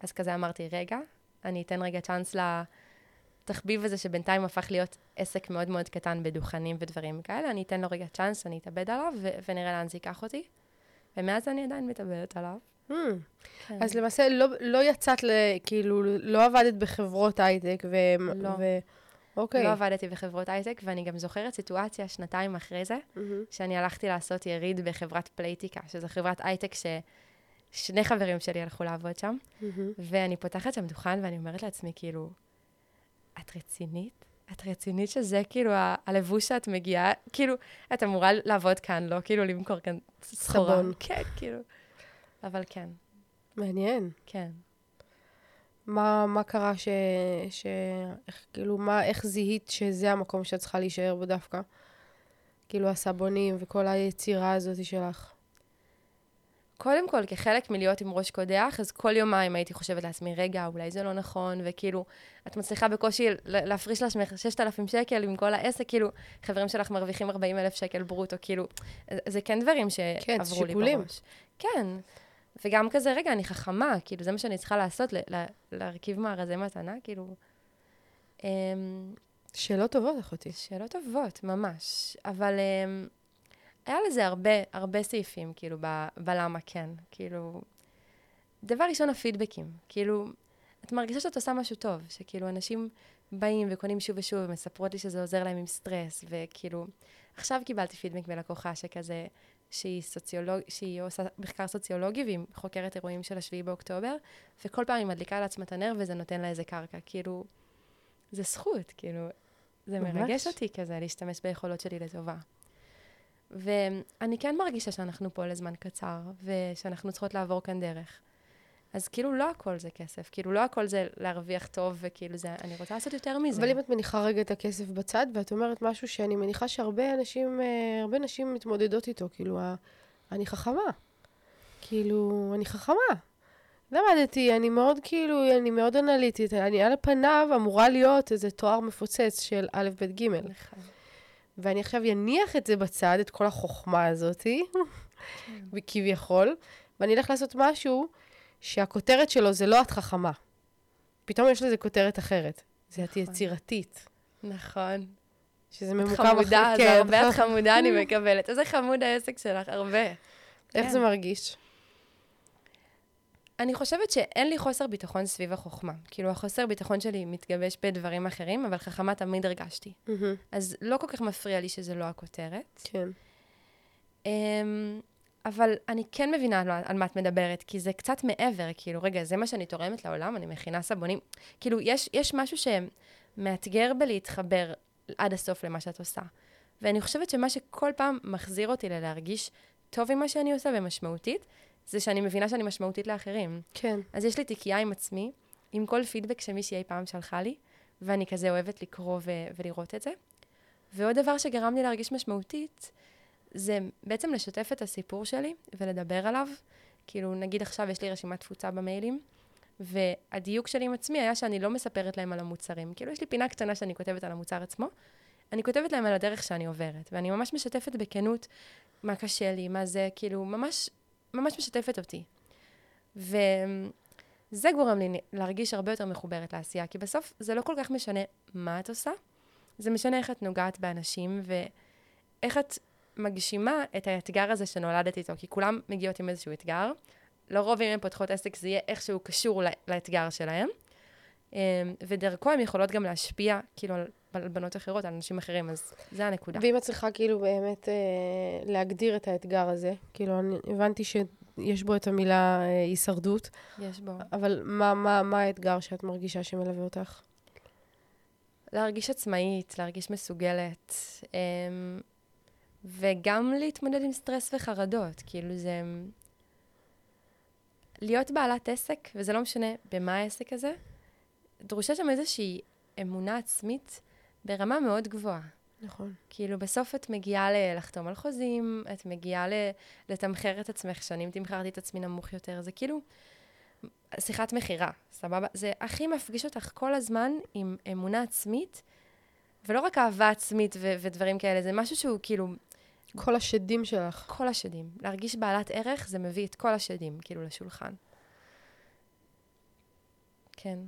אז כזה אמרתי, רגע, אני אתן רגע צ'אנס לתחביב הזה שבינתיים הפך להיות עסק מאוד מאוד קטן בדוכנים ודברים כאלה, אני אתן לו רגע צ'אנס, אני אתאבד עליו, ו- ונראה לאן זה ייקח אותי. ומאז אני עדיין מתאבדת עליו. Hmm. כן. אז למעשה לא, לא יצאת, ל, כאילו, לא עבדת בחברות הייטק, ו... לא. ו... אוקיי. לא עבדתי בחברות הייטק, ואני גם זוכרת סיטואציה שנתיים אחרי זה, mm-hmm. שאני הלכתי לעשות יריד בחברת פלייטיקה, שזו חברת הייטק ששני חברים שלי הלכו לעבוד שם, mm-hmm. ואני פותחת שם דוכן ואני אומרת לעצמי, כאילו, את רצינית? את רצינית שזה כאילו ה- הלבוש שאת מגיעה, כאילו, את אמורה לעבוד כאן, לא כאילו למכור כאן סחורה. סבון. כן, כאילו. אבל כן. מעניין. כן. מה, מה קרה ש... ש... איך, כאילו, מה, איך זיהית שזה המקום שאת צריכה להישאר בו דווקא? כאילו, הסבונים וכל היצירה הזאת שלך. קודם כל, כחלק מלהיות עם ראש קודח, אז כל יומיים הייתי חושבת לעצמי, רגע, אולי זה לא נכון, וכאילו, את מצליחה בקושי להפריש לעצמך 6,000 שקל עם כל העסק, כאילו, חברים שלך מרוויחים 40 אלף שקל ברוטו, כאילו, זה כן דברים שעברו כן, לי בראש. כן, שיקולים. וגם כזה, רגע, אני חכמה, כאילו, זה מה שאני צריכה לעשות, להרכיב מארזי מתנה, כאילו... אמ, שאלות טובות, אחותי. שאלות טובות, ממש. אבל um, היה לזה הרבה, הרבה סעיפים, כאילו, ב- בלמה כן. כאילו, דבר ראשון, הפידבקים. כאילו, את מרגישה שאת עושה משהו טוב, שכאילו, אנשים באים וקונים שוב ושוב ומספרות לי שזה עוזר להם עם סטרס, וכאילו, עכשיו קיבלתי פידבק מלקוחה שכזה, שהיא, סוציולוג, שהיא עושה מחקר סוציולוגי והיא חוקרת אירועים של השביעי באוקטובר, וכל פעם היא מדליקה לעצמה את הנר וזה נותן לה איזה קרקע. כאילו, זה זכות, כאילו, זה ממש. מרגש אותי כזה להשתמש ביכולות שלי לטובה. ואני כן מרגישה שאנחנו פה לזמן קצר, ושאנחנו צריכות לעבור כאן דרך. אז כאילו לא הכל זה כסף, כאילו לא הכל זה להרוויח טוב, וכאילו זה, אני רוצה לעשות יותר מזה. אבל אם את מניחה רגע את הכסף בצד, ואת אומרת משהו שאני מניחה שהרבה אנשים, אה, הרבה נשים מתמודדות איתו, כאילו, אני חכמה. כאילו, אני חכמה. למדתי, אני מאוד כאילו, אני מאוד אנליטית, אני על פניו אמורה להיות איזה תואר מפוצץ של א', ב', ג'. נכון. ואני עכשיו אניח את זה בצד, את כל החוכמה הזאתי, כן. כביכול, ואני אלך לעשות משהו שהכותרת שלו זה לא את חכמה. פתאום יש לזה כותרת אחרת. זה את נכון. יצירתית. נכון. שזה ממוקם אחרי... חמודה, זה הרבה את חמודה אני מקבלת. איזה חמוד העסק שלך, הרבה. איך זה מרגיש? אני חושבת שאין לי חוסר ביטחון סביב החוכמה. כאילו, החוסר ביטחון שלי מתגבש בדברים אחרים, אבל חכמה תמיד הרגשתי. Mm-hmm. אז לא כל כך מפריע לי שזה לא הכותרת. כן. Um, אבל אני כן מבינה על, על מה את מדברת, כי זה קצת מעבר, כאילו, רגע, זה מה שאני תורמת לעולם, אני מכינה סבונים. כאילו, יש, יש משהו שמאתגר בלהתחבר עד הסוף למה שאת עושה. ואני חושבת שמה שכל פעם מחזיר אותי ללהרגיש טוב עם מה שאני עושה ומשמעותית, זה שאני מבינה שאני משמעותית לאחרים. כן. אז יש לי תיקייה עם עצמי, עם כל פידבק שמישהי אי פעם שלחה לי, ואני כזה אוהבת לקרוא ו- ולראות את זה. ועוד דבר שגרם לי להרגיש משמעותית, זה בעצם לשתף את הסיפור שלי ולדבר עליו. כאילו, נגיד עכשיו יש לי רשימת תפוצה במיילים, והדיוק שלי עם עצמי היה שאני לא מספרת להם על המוצרים. כאילו, יש לי פינה קטנה שאני כותבת על המוצר עצמו, אני כותבת להם על הדרך שאני עוברת, ואני ממש משתפת בכנות מה קשה לי, מה זה, כאילו, ממש, ממש משתפת אותי. וזה גורם לי להרגיש הרבה יותר מחוברת לעשייה, כי בסוף זה לא כל כך משנה מה את עושה, זה משנה איך את נוגעת באנשים, ואיך את מגשימה את האתגר הזה שנולדת איתו, כי כולם מגיעות עם איזשהו אתגר. לרוב אם הן פותחות עסק זה יהיה איכשהו קשור לאתגר שלהם. אמ, ודרכו הן יכולות גם להשפיע, כאילו, על בנות אחרות, על אנשים אחרים, אז זה הנקודה. ואם את צריכה כאילו באמת אה, להגדיר את האתגר הזה, כאילו, אני הבנתי שיש בו את המילה אה, הישרדות. יש בו. אבל מה, מה, מה האתגר שאת מרגישה שמלווה אותך? להרגיש עצמאית, להרגיש מסוגלת. אה, וגם להתמודד עם סטרס וחרדות. כאילו זה... להיות בעלת עסק, וזה לא משנה במה העסק הזה, דרושה שם איזושהי אמונה עצמית ברמה מאוד גבוהה. נכון. כאילו, בסוף את מגיעה לחתום על חוזים, את מגיעה לתמחר את עצמך, שנים תמכרתי את עצמי נמוך יותר, זה כאילו שיחת מכירה, סבבה? זה הכי מפגיש אותך כל הזמן עם אמונה עצמית, ולא רק אהבה עצמית ו- ודברים כאלה, זה משהו שהוא כאילו כל השדים שלך. כל השדים. להרגיש בעלת ערך, זה מביא את כל השדים, כאילו, לשולחן. כן.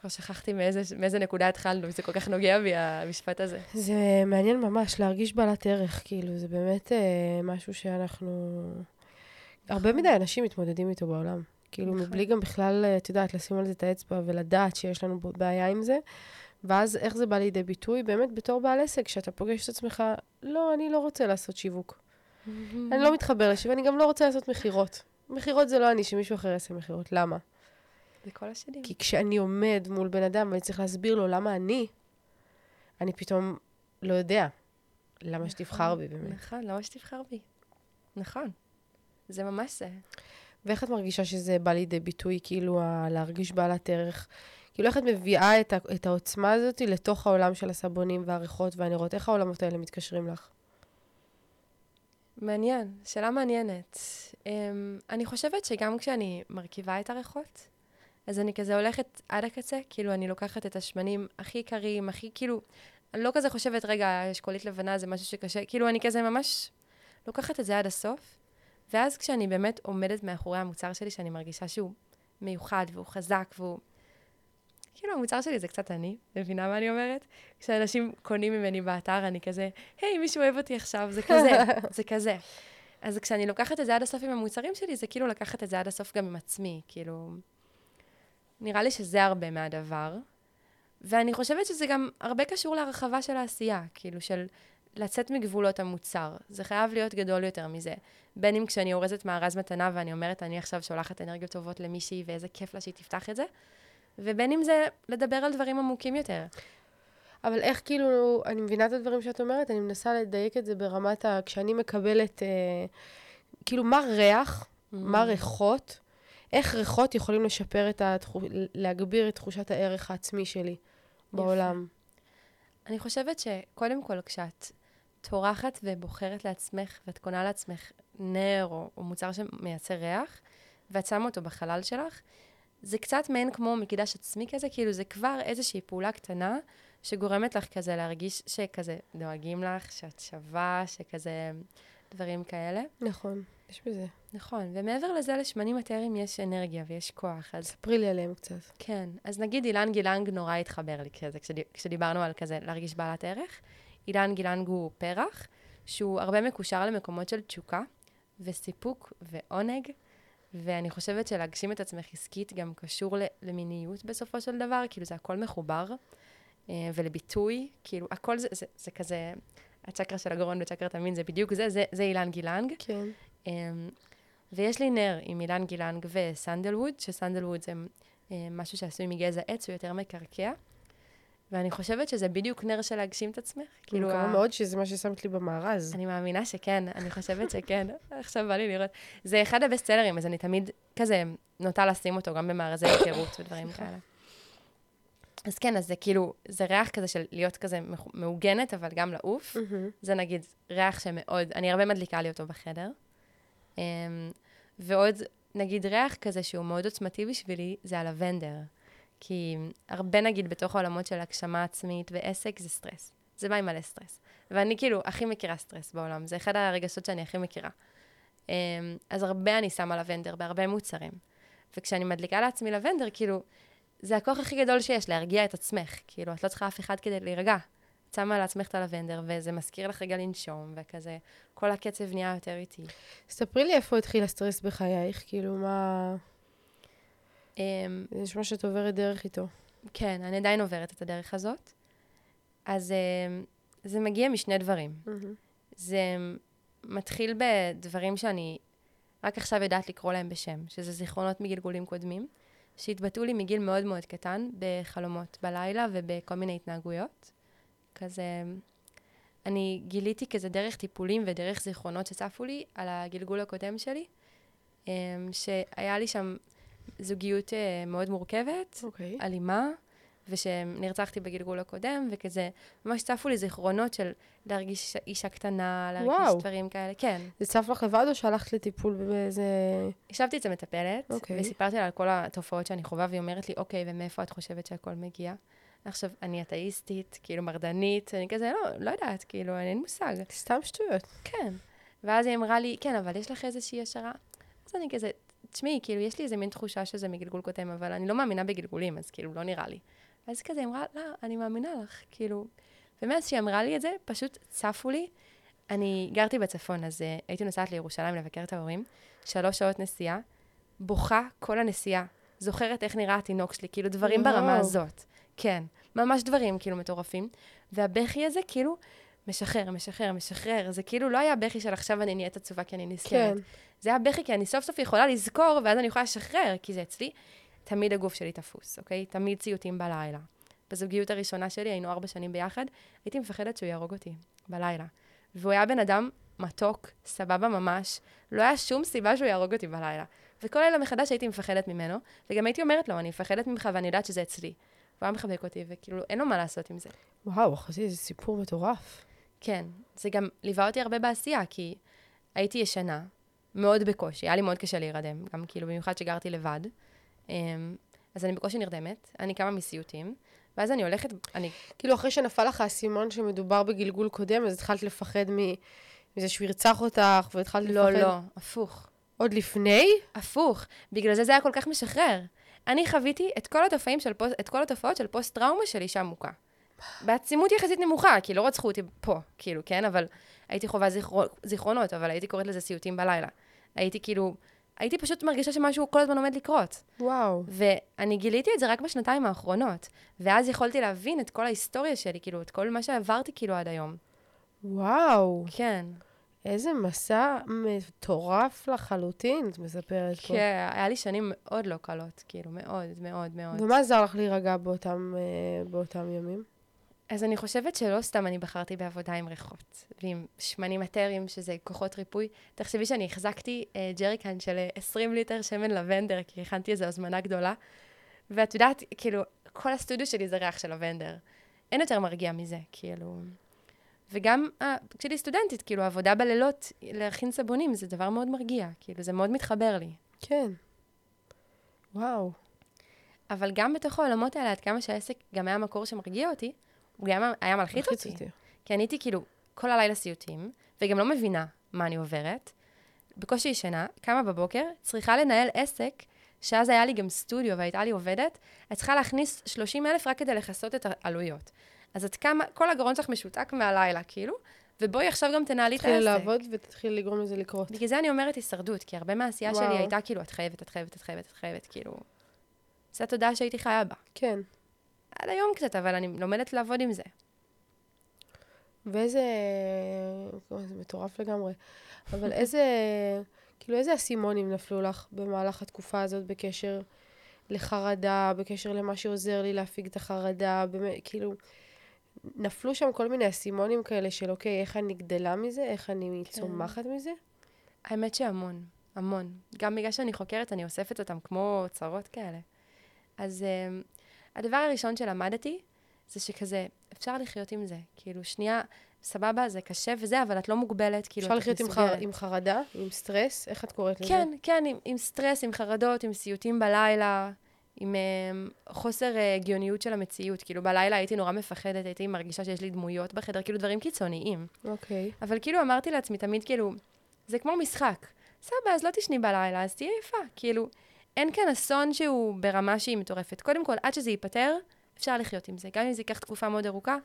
כבר שכחתי מאיזה, מאיזה נקודה התחלנו, זה כל כך נוגע בי, המשפט הזה. זה מעניין ממש, להרגיש בעלת ערך, כאילו, זה באמת אה, משהו שאנחנו... הרבה מדי אנשים מתמודדים איתו בעולם. כאילו, נכון. מבלי גם בכלל, את יודעת, לשים על זה את האצבע ולדעת שיש לנו בעיה עם זה. ואז איך זה בא לידי ביטוי? באמת בתור בעל עסק, שאתה פוגש את עצמך, לא, אני לא רוצה לעשות שיווק. אני לא מתחבר לשיווק, אני גם לא רוצה לעשות מכירות. מכירות זה לא אני, שמישהו אחר יעשה מכירות. למה? זה כל השדים. כי כשאני עומד מול בן אדם ואני צריך להסביר לו למה אני, אני פתאום לא יודע למה נכון, שתבחר בי באמת. נכון, למה שתבחר בי. נכון. זה ממש זה. ואיך את מרגישה שזה בא לידי ביטוי, כאילו, להרגיש בעלת ערך? כאילו, איך את מביאה את, ה, את העוצמה הזאת לתוך העולם של הסבונים והריחות והנרות? איך העולמות האלה מתקשרים לך? מעניין, שאלה מעניינת. Um, אני חושבת שגם כשאני מרכיבה את הריחות, אז אני כזה הולכת עד הקצה, כאילו, אני לוקחת את השמנים הכי קרים, הכי, כאילו, אני לא כזה חושבת, רגע, אשכולית לבנה זה משהו שקשה, כאילו, אני כזה ממש לוקחת את זה עד הסוף, ואז כשאני באמת עומדת מאחורי המוצר שלי, שאני מרגישה שהוא מיוחד והוא חזק והוא... כאילו, המוצר שלי זה קצת אני, מבינה מה אני אומרת? כשאנשים קונים ממני באתר, אני כזה, היי, מישהו אוהב אותי עכשיו, זה כזה, זה כזה. אז כשאני לוקחת את זה עד הסוף עם המוצרים שלי, זה כאילו לקחת את זה עד הסוף גם עם עצמי, כאילו... נראה לי שזה הרבה מהדבר. ואני חושבת שזה גם הרבה קשור להרחבה של העשייה, כאילו של לצאת מגבולות המוצר. זה חייב להיות גדול יותר מזה. בין אם כשאני אורזת מארז מתנה ואני אומרת, אני עכשיו שולחת אנרגיות טובות למישהי ואיזה כיף לה שהיא תפתח את זה, ובין אם זה לדבר על דברים עמוקים יותר. אבל איך כאילו, אני מבינה את הדברים שאת אומרת, אני מנסה לדייק את זה ברמת ה... כשאני מקבלת, אה, כאילו, מה ריח, mm-hmm. מה ריחות, איך ריחות יכולים לשפר את התחוש... להגביר את תחושת הערך העצמי שלי בעולם. אני חושבת שקודם כל, כשאת טורחת ובוחרת לעצמך, ואת קונה לעצמך נר או, או מוצר שמייצר ריח, ואת שמה אותו בחלל שלך, זה קצת מעין כמו מקדש עצמי כזה, כאילו זה כבר איזושהי פעולה קטנה שגורמת לך כזה להרגיש שכזה דואגים לך, שאת שווה, שכזה דברים כאלה. נכון, יש בזה. נכון, ומעבר לזה לשמנים מטריים יש אנרגיה ויש כוח, אז... ספרי לי עליהם קצת. כן, אז נגיד אילן גילנג נורא התחבר לי כזה, כשד... כשדיברנו על כזה להרגיש בעלת ערך. אילן גילנג הוא פרח, שהוא הרבה מקושר למקומות של תשוקה וסיפוק ועונג, ואני חושבת שלהגשים את עצמך עסקית גם קשור למיניות בסופו של דבר, כאילו זה הכל מחובר, אה, ולביטוי, כאילו הכל זה, זה, זה כזה, הצ'קרה של הגרון וצ'קרת המין זה בדיוק זה, זה, זה אילן גילנג. כן. אמ, ויש לי נר עם אילן גילנג וסנדלווד, שסנדלווד זה אה, משהו שעשוי מגזע עץ, הוא יותר מקרקע. ואני חושבת שזה בדיוק נר של להגשים את עצמך. כאילו... מקווה מאוד שזה מה ששמת לי במארז. אני מאמינה שכן, אני חושבת שכן. עכשיו בא לי לראות. זה אחד ה best sellerים, אז אני תמיד כזה נוטה לשים אותו גם במארזי היכרות ודברים כאלה. אז כן, אז זה כאילו, זה ריח כזה של להיות כזה מעוגנת, אבל גם לעוף. זה נגיד ריח שמאוד, אני הרבה מדליקה לי אותו בחדר. אמ, ועוד, נגיד ריח כזה שהוא מאוד עוצמתי בשבילי, זה הלבנדר. כי הרבה, נגיד, בתוך העולמות של הגשמה עצמית ועסק, זה סטרס. זה בא עם מלא סטרס. ואני כאילו הכי מכירה סטרס בעולם, זה אחד הרגשות שאני הכי מכירה. אמ, אז הרבה אני שמה לבנדר, בהרבה מוצרים. וכשאני מדליקה לעצמי לבנדר, כאילו, זה הכוח הכי גדול שיש, להרגיע את עצמך. כאילו, את לא צריכה אף אחד כדי להירגע. את שמה לעצמך את הלבנדר, וזה מזכיר לך רגע לנשום, וכזה, כל הקצב נהיה יותר איטי. ספרי לי איפה התחיל הסטרס בחייך, כאילו, מה... Um, זה נשמע שאת עוברת דרך איתו. כן, אני עדיין עוברת את הדרך הזאת. אז um, זה מגיע משני דברים. Mm-hmm. זה מתחיל בדברים שאני רק עכשיו יודעת לקרוא להם בשם, שזה זיכרונות מגלגולים קודמים, שהתבטאו לי מגיל מאוד מאוד קטן בחלומות בלילה ובכל מיני התנהגויות. כזה, אני גיליתי כזה דרך טיפולים ודרך זיכרונות שצפו לי על הגלגול הקודם שלי, um, שהיה לי שם זוגיות uh, מאוד מורכבת, okay. אוקיי. אלימה, ושנרצחתי בגלגול הקודם, וכזה, ממש צפו לי זיכרונות של להרגיש אישה קטנה, להרגיש וואו. דברים כאלה, כן. זה צף לך לבד או שהלכת לטיפול באיזה... ישבתי אצל מטפלת, okay. אוקיי. וסיפרתי לה על כל התופעות שאני חווה, והיא אומרת לי, אוקיי, ומאיפה את חושבת שהכל מגיע? עכשיו, אני אתאיסטית, כאילו מרדנית, אני כזה, לא, לא יודעת, כאילו, אין מושג. סתם שטויות. כן. ואז היא אמרה לי, כן, אבל יש לך איזושהי השערה? אז אני כזה, תשמעי, כאילו, יש לי איזה מין תחושה שזה מגלגול קודם, אבל אני לא מאמינה בגלגולים, אז כאילו, לא נראה לי. ואז כזה, אמרה, לא, אני מאמינה לך, כאילו. ומאז שהיא אמרה לי את זה, פשוט צפו לי. אני גרתי בצפון, אז uh, הייתי נוסעת לירושלים לבקר את ההורים, שלוש שעות נסיעה, בוכה כל הנסיעה, זוכרת איך נראה התינוק שלי, כאילו דברים וואו. ברמה הזאת. כן, ממש דברים כאילו מטורפים. והבכי הזה, כאילו, משחרר, משחרר, משחרר. זה כאילו לא היה בכי של עכשיו אני נהיית עצובה כי אני נזכרת. כן. זה היה בכי כי אני סוף סוף יכולה לזכור, ואז אני יכולה לשחרר, כי זה אצלי. תמיד הגוף שלי תפוס, אוקיי? תמיד ציוטים בלילה. בזוגיות הראשונה שלי, היינו ארבע שנים ביחד, הייתי מפחדת שהוא יהרוג אותי בלילה. והוא היה בן אדם מתוק, סבבה ממש, לא היה שום סיבה שהוא יהרוג אותי בלילה. וכל לילה מחדש הייתי מפחדת ממנו, וגם הייתי אומרת לו, אני מפחדת ממך ואני יודעת שזה אצלי. הוא היה מחבק אותי, וכאילו, אין לו מה לעשות עם זה. וואו, אחותי, זה סיפור מטורף. כן, זה גם ליווה אותי הרבה בעשייה, כי הייתי ישנה, מאוד בקושי, היה לי מאוד קשה להירדם, גם כאילו, במיוחד שגרתי לבד. אמ, אז אני בקושי נרדמת, אני קמה מסיוטים, ואז אני הולכת, אני... כאילו, אחרי שנפל לך האסימון שמדובר בגלגול קודם, אז התחלת לפחד מזה שהוא ירצח אותך, והתחלת לא, לפחד... לא, לא, הפוך. עוד לפני? הפוך. בגלל זה זה היה כל כך משחרר. אני חוויתי את כל, של פוס, את כל התופעות של פוסט-טראומה של אישה מוכה. בעצימות יחסית נמוכה, כי לא רצחו אותי פה, כאילו, כן? אבל הייתי חווה זיכר... זיכרונות, אבל הייתי קוראת לזה סיוטים בלילה. הייתי כאילו, הייתי פשוט מרגישה שמשהו כל הזמן עומד לקרות. וואו. ואני גיליתי את זה רק בשנתיים האחרונות. ואז יכולתי להבין את כל ההיסטוריה שלי, כאילו, את כל מה שעברתי כאילו עד היום. וואו, כן. איזה מסע מטורף לחלוטין, את מספרת פה. כן, היה לי שנים מאוד לא קלות, כאילו, מאוד, מאוד, מאוד. ומה עזר לך להירגע באותם, אה, באותם ימים? אז אני חושבת שלא סתם אני בחרתי בעבודה עם ריחות, ועם שמנים מטריים, שזה כוחות ריפוי. תחשבי שאני החזקתי אה, ג'ריקן של אה, 20 ליטר שמן לבנדר, כי הכנתי איזו הזמנה גדולה. ואת יודעת, כאילו, כל הסטודיו שלי זה ריח של לבנדר. אין יותר מרגיע מזה, כאילו. וגם אה, כשאני סטודנטית, כאילו, עבודה בלילות, להכין סבונים, זה דבר מאוד מרגיע. כאילו, זה מאוד מתחבר לי. כן. וואו. אבל גם בתוך העולמות האלה, עד כמה שהעסק גם היה מקור שמרגיע אותי, הוא היה מלחיץ מלחיץ אותי. אותי. כי אני הייתי כאילו כל הלילה סיוטים, וגם לא מבינה מה אני עוברת. בקושי ישנה, קמה בבוקר, צריכה לנהל עסק, שאז היה לי גם סטודיו והייתה לי עובדת, את צריכה להכניס 30 אלף רק כדי לכסות את העלויות. אז את קמה, כל הגרון שלך משותק מהלילה, כאילו, ובואי עכשיו גם תנהלי את העסק. תתחילי לעבוד ותתחילי לגרום לזה לקרות. בגלל זה אני אומרת הישרדות, כי הרבה מהעשייה וואו. שלי הייתה כאילו, את חייבת, את חייבת, את חייבת, את חייבת, כאילו... זו התודעה שהייתי חיה בה. כן. עד היום קצת, אבל אני לומדת לעבוד עם זה. ואיזה... זה מטורף לגמרי. אבל איזה... כאילו, איזה אסימונים נפלו לך במהלך התקופה הזאת בקשר לחרדה, בקשר למה שעוזר לי להפיג את החרדה, באמת, כאילו... נפלו שם כל מיני אסימונים כאלה של, אוקיי, איך אני גדלה מזה? איך אני כן. צומחת מזה? האמת שהמון, המון. גם בגלל שאני חוקרת, אני אוספת אותם כמו צרות כאלה. אז um, הדבר הראשון שלמדתי, זה שכזה, אפשר לחיות עם זה. כאילו, שנייה, סבבה, זה קשה וזה, אבל את לא מוגבלת, כאילו, אפשר את לחיות עם, מסוגלת. חר... עם חרדה, עם סטרס? איך את קוראת לזה? כן, כן, עם, עם סטרס, עם חרדות, עם סיוטים בלילה, עם um, חוסר uh, הגיוניות של המציאות. כאילו, בלילה הייתי נורא מפחדת, הייתי מרגישה שיש לי דמויות בחדר, כאילו, דברים קיצוניים. אוקיי. אבל כאילו אמרתי לעצמי תמיד, כאילו, זה כמו משחק. סבבה, אז לא תשני בלילה, אז תהיי יפה. כאילו, אין כאן אסון שהוא ברמה שהיא מטורפת. קודם כל, עד שזה ייפתר, אפשר לחיות עם זה. גם אם זה ייקח תקופה מאוד ארוכה,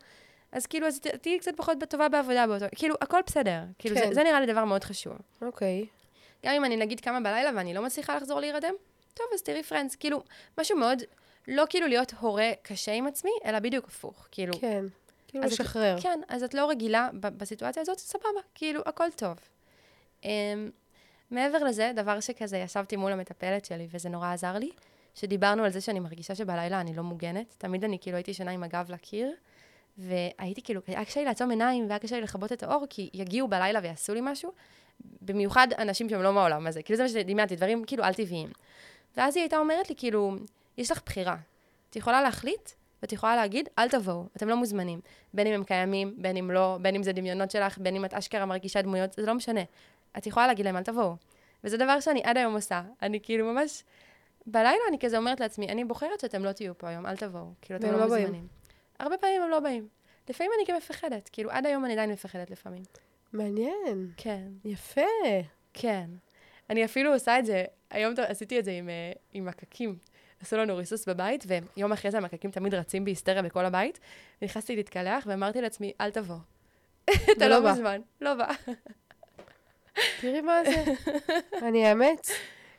אז כאילו, אז תהיי קצת פחות טובה בעבודה באותו... כאילו, הכל בסדר. כאילו, כן. זה, זה נראה לי דבר מאוד חשוב. אוקיי. גם אם אני נגיד קמה בלילה ואני לא מצליחה לחזור להירדם, טוב, אז תראי פרנדס. כאילו, משהו מאוד, לא כאילו להיות הורה קשה עם עצמי, אלא בדיוק הפוך. כאילו, כן. כאילו אז את- לשחרר. כן, אז את לא רגילה בסיטואציה הזאת, סבבה, כאילו, הכל טוב. Um, מעבר לזה, דבר שכזה, ישבתי מול המטפלת שלי, וזה נורא עזר לי, שדיברנו על זה שאני מרגישה שבלילה אני לא מוגנת. תמיד אני כאילו הייתי ישנה עם הגב לקיר, והייתי כאילו, היה קשה לי לעצום עיניים, והיה קשה לי לכבות את האור, כי יגיעו בלילה ויעשו לי משהו, במיוחד אנשים שהם לא מהעולם הזה. כאילו, זה מה שדמיינתי, דברים כאילו על טבעיים. ואז היא הייתה אומרת לי, כאילו, יש לך בחירה. את יכולה להחליט, ואת יכולה להגיד, אל תבואו, אתם לא מוזמנים. בין אם הם קיימים, בין אם לא, בין אם זה דמיונות שלך, בין אם את אשכרה מרגישה דמויות, זה לא משנה. את יכולה להגיד להם, אל תבואו. וזה דבר שאני עד היום עושה. אני כאילו ממש... בלילה אני כזה אומרת לעצמי, אני בוחרת שאתם לא תהיו פה היום, אל תבואו. כאילו, אתם לא לא באים. מוזמנים. הרבה פעמים הם לא באים. לפעמים אני גם מפחדת. כאילו, עד היום אני עדיין מפחדת לפעמים. מעניין. כן. יפה. כן. אני אפילו עושה את זה, היום עשיתי את זה עם, אה, עם מקקים. עשו לנו ריסוס בבית, ויום אחרי זה המקקים תמיד רצים בהיסטריה בכל הבית. ונכנסתי להתקלח, ואמרתי לעצמי, אל תבוא. אתה לא בא. מוזמן. לא בא. תראי מה זה. אני אאמץ.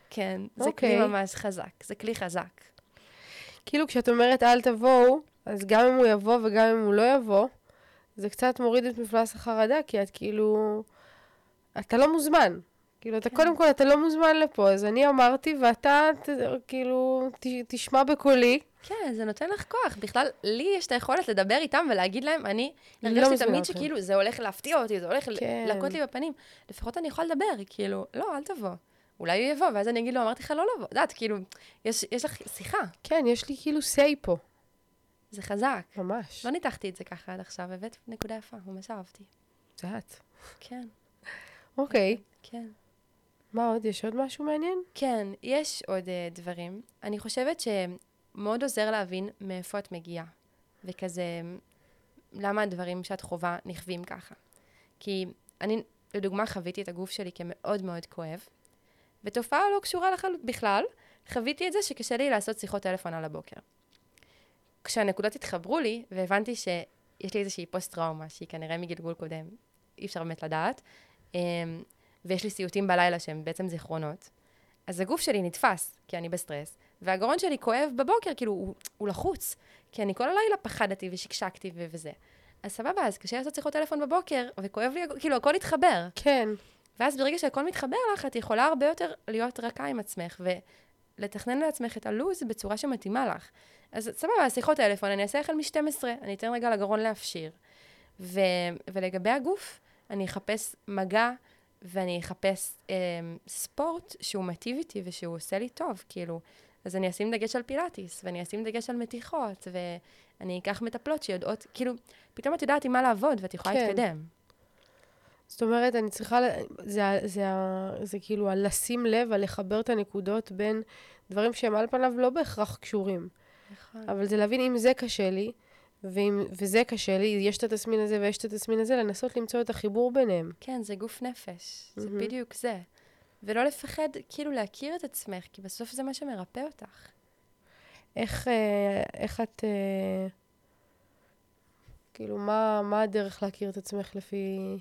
כן, זה אוקיי. כלי ממש חזק. זה כלי חזק. כאילו, כשאת אומרת אל תבואו, אז גם אם הוא יבוא וגם אם הוא לא יבוא, זה קצת מוריד את מפלס החרדה, כי את כאילו... אתה לא מוזמן. כאילו, אתה כן. קודם כל, אתה לא מוזמן לפה, אז אני אמרתי, ואתה, ת, כאילו, ת, תשמע בקולי. כן, זה נותן לך כוח. בכלל, לי יש את היכולת לדבר איתם ולהגיד להם, אני לא הרגשתי מזמינה תמיד. שכאילו, זה הולך להפתיע אותי, זה הולך כן. להכות לי בפנים. לפחות אני יכולה לדבר, כאילו, לא, אל תבוא. אולי הוא יבוא, ואז אני אגיד לו, אמרתי לך לא לבוא. את יודעת, כאילו, יש, יש לך שיחה, כן, יש לי כאילו say פה. זה חזק. ממש. לא ניתחתי את זה ככה עד עכשיו, הבאת נקודה יפה, ממש אהבתי. את. כן, אוקיי. כן. מה עוד? יש עוד משהו מעניין? כן, יש עוד uh, דברים. אני חושבת שמאוד עוזר להבין מאיפה את מגיעה, וכזה, למה הדברים שאת חווה נכווים ככה. כי אני, לדוגמה, חוויתי את הגוף שלי כמאוד מאוד כואב, ותופעה לא קשורה לחלוט בכלל, חוויתי את זה שקשה לי לעשות שיחות טלפון על הבוקר. כשהנקודות התחברו לי, והבנתי שיש לי איזושהי פוסט-טראומה, שהיא כנראה מגלגול קודם, אי אפשר באמת לדעת, אמ, ויש לי סיוטים בלילה שהם בעצם זיכרונות, אז הגוף שלי נתפס, כי אני בסטרס, והגרון שלי כואב בבוקר, כאילו, הוא, הוא לחוץ, כי אני כל הלילה פחדתי ושקשקתי ו- וזה. אז סבבה, אז קשה לעשות שיחות טלפון בבוקר, וכואב לי, כאילו, הכל התחבר. כן. ואז ברגע שהכל מתחבר לך, את יכולה הרבה יותר להיות רכה עם עצמך, ולתכנן לעצמך את הלו"ז בצורה שמתאימה לך. אז סבבה, שיחות טלפון, אני אעשה החל מ-12, אני אתן רגע לגרון להפשיר. ו- ולגבי הגוף, אני אחפש מגע, ואני אחפש אה, ספורט שהוא מטיב איתי ושהוא עושה לי טוב, כאילו. אז אני אשים דגש על פילאטיס, ואני אשים דגש על מתיחות, ואני אקח מטפלות שיודעות, כאילו, פתאום את יודעת עם מה לעבוד, ואת יכולה כן. להתקדם. זאת אומרת, אני צריכה, זה, זה, זה, זה כאילו על לשים לב, על לחבר את הנקודות בין דברים שהם על פניו לא בהכרח קשורים. נכון. אבל זה להבין אם זה קשה לי, ואם, וזה קשה לי, יש את התסמין הזה ויש את התסמין הזה, לנסות למצוא את החיבור ביניהם. כן, זה גוף נפש, mm-hmm. זה בדיוק זה. ולא לפחד כאילו להכיר את עצמך, כי בסוף זה מה שמרפא אותך. איך, אה, איך את, אה, כאילו, מה, מה הדרך להכיר את עצמך לפי,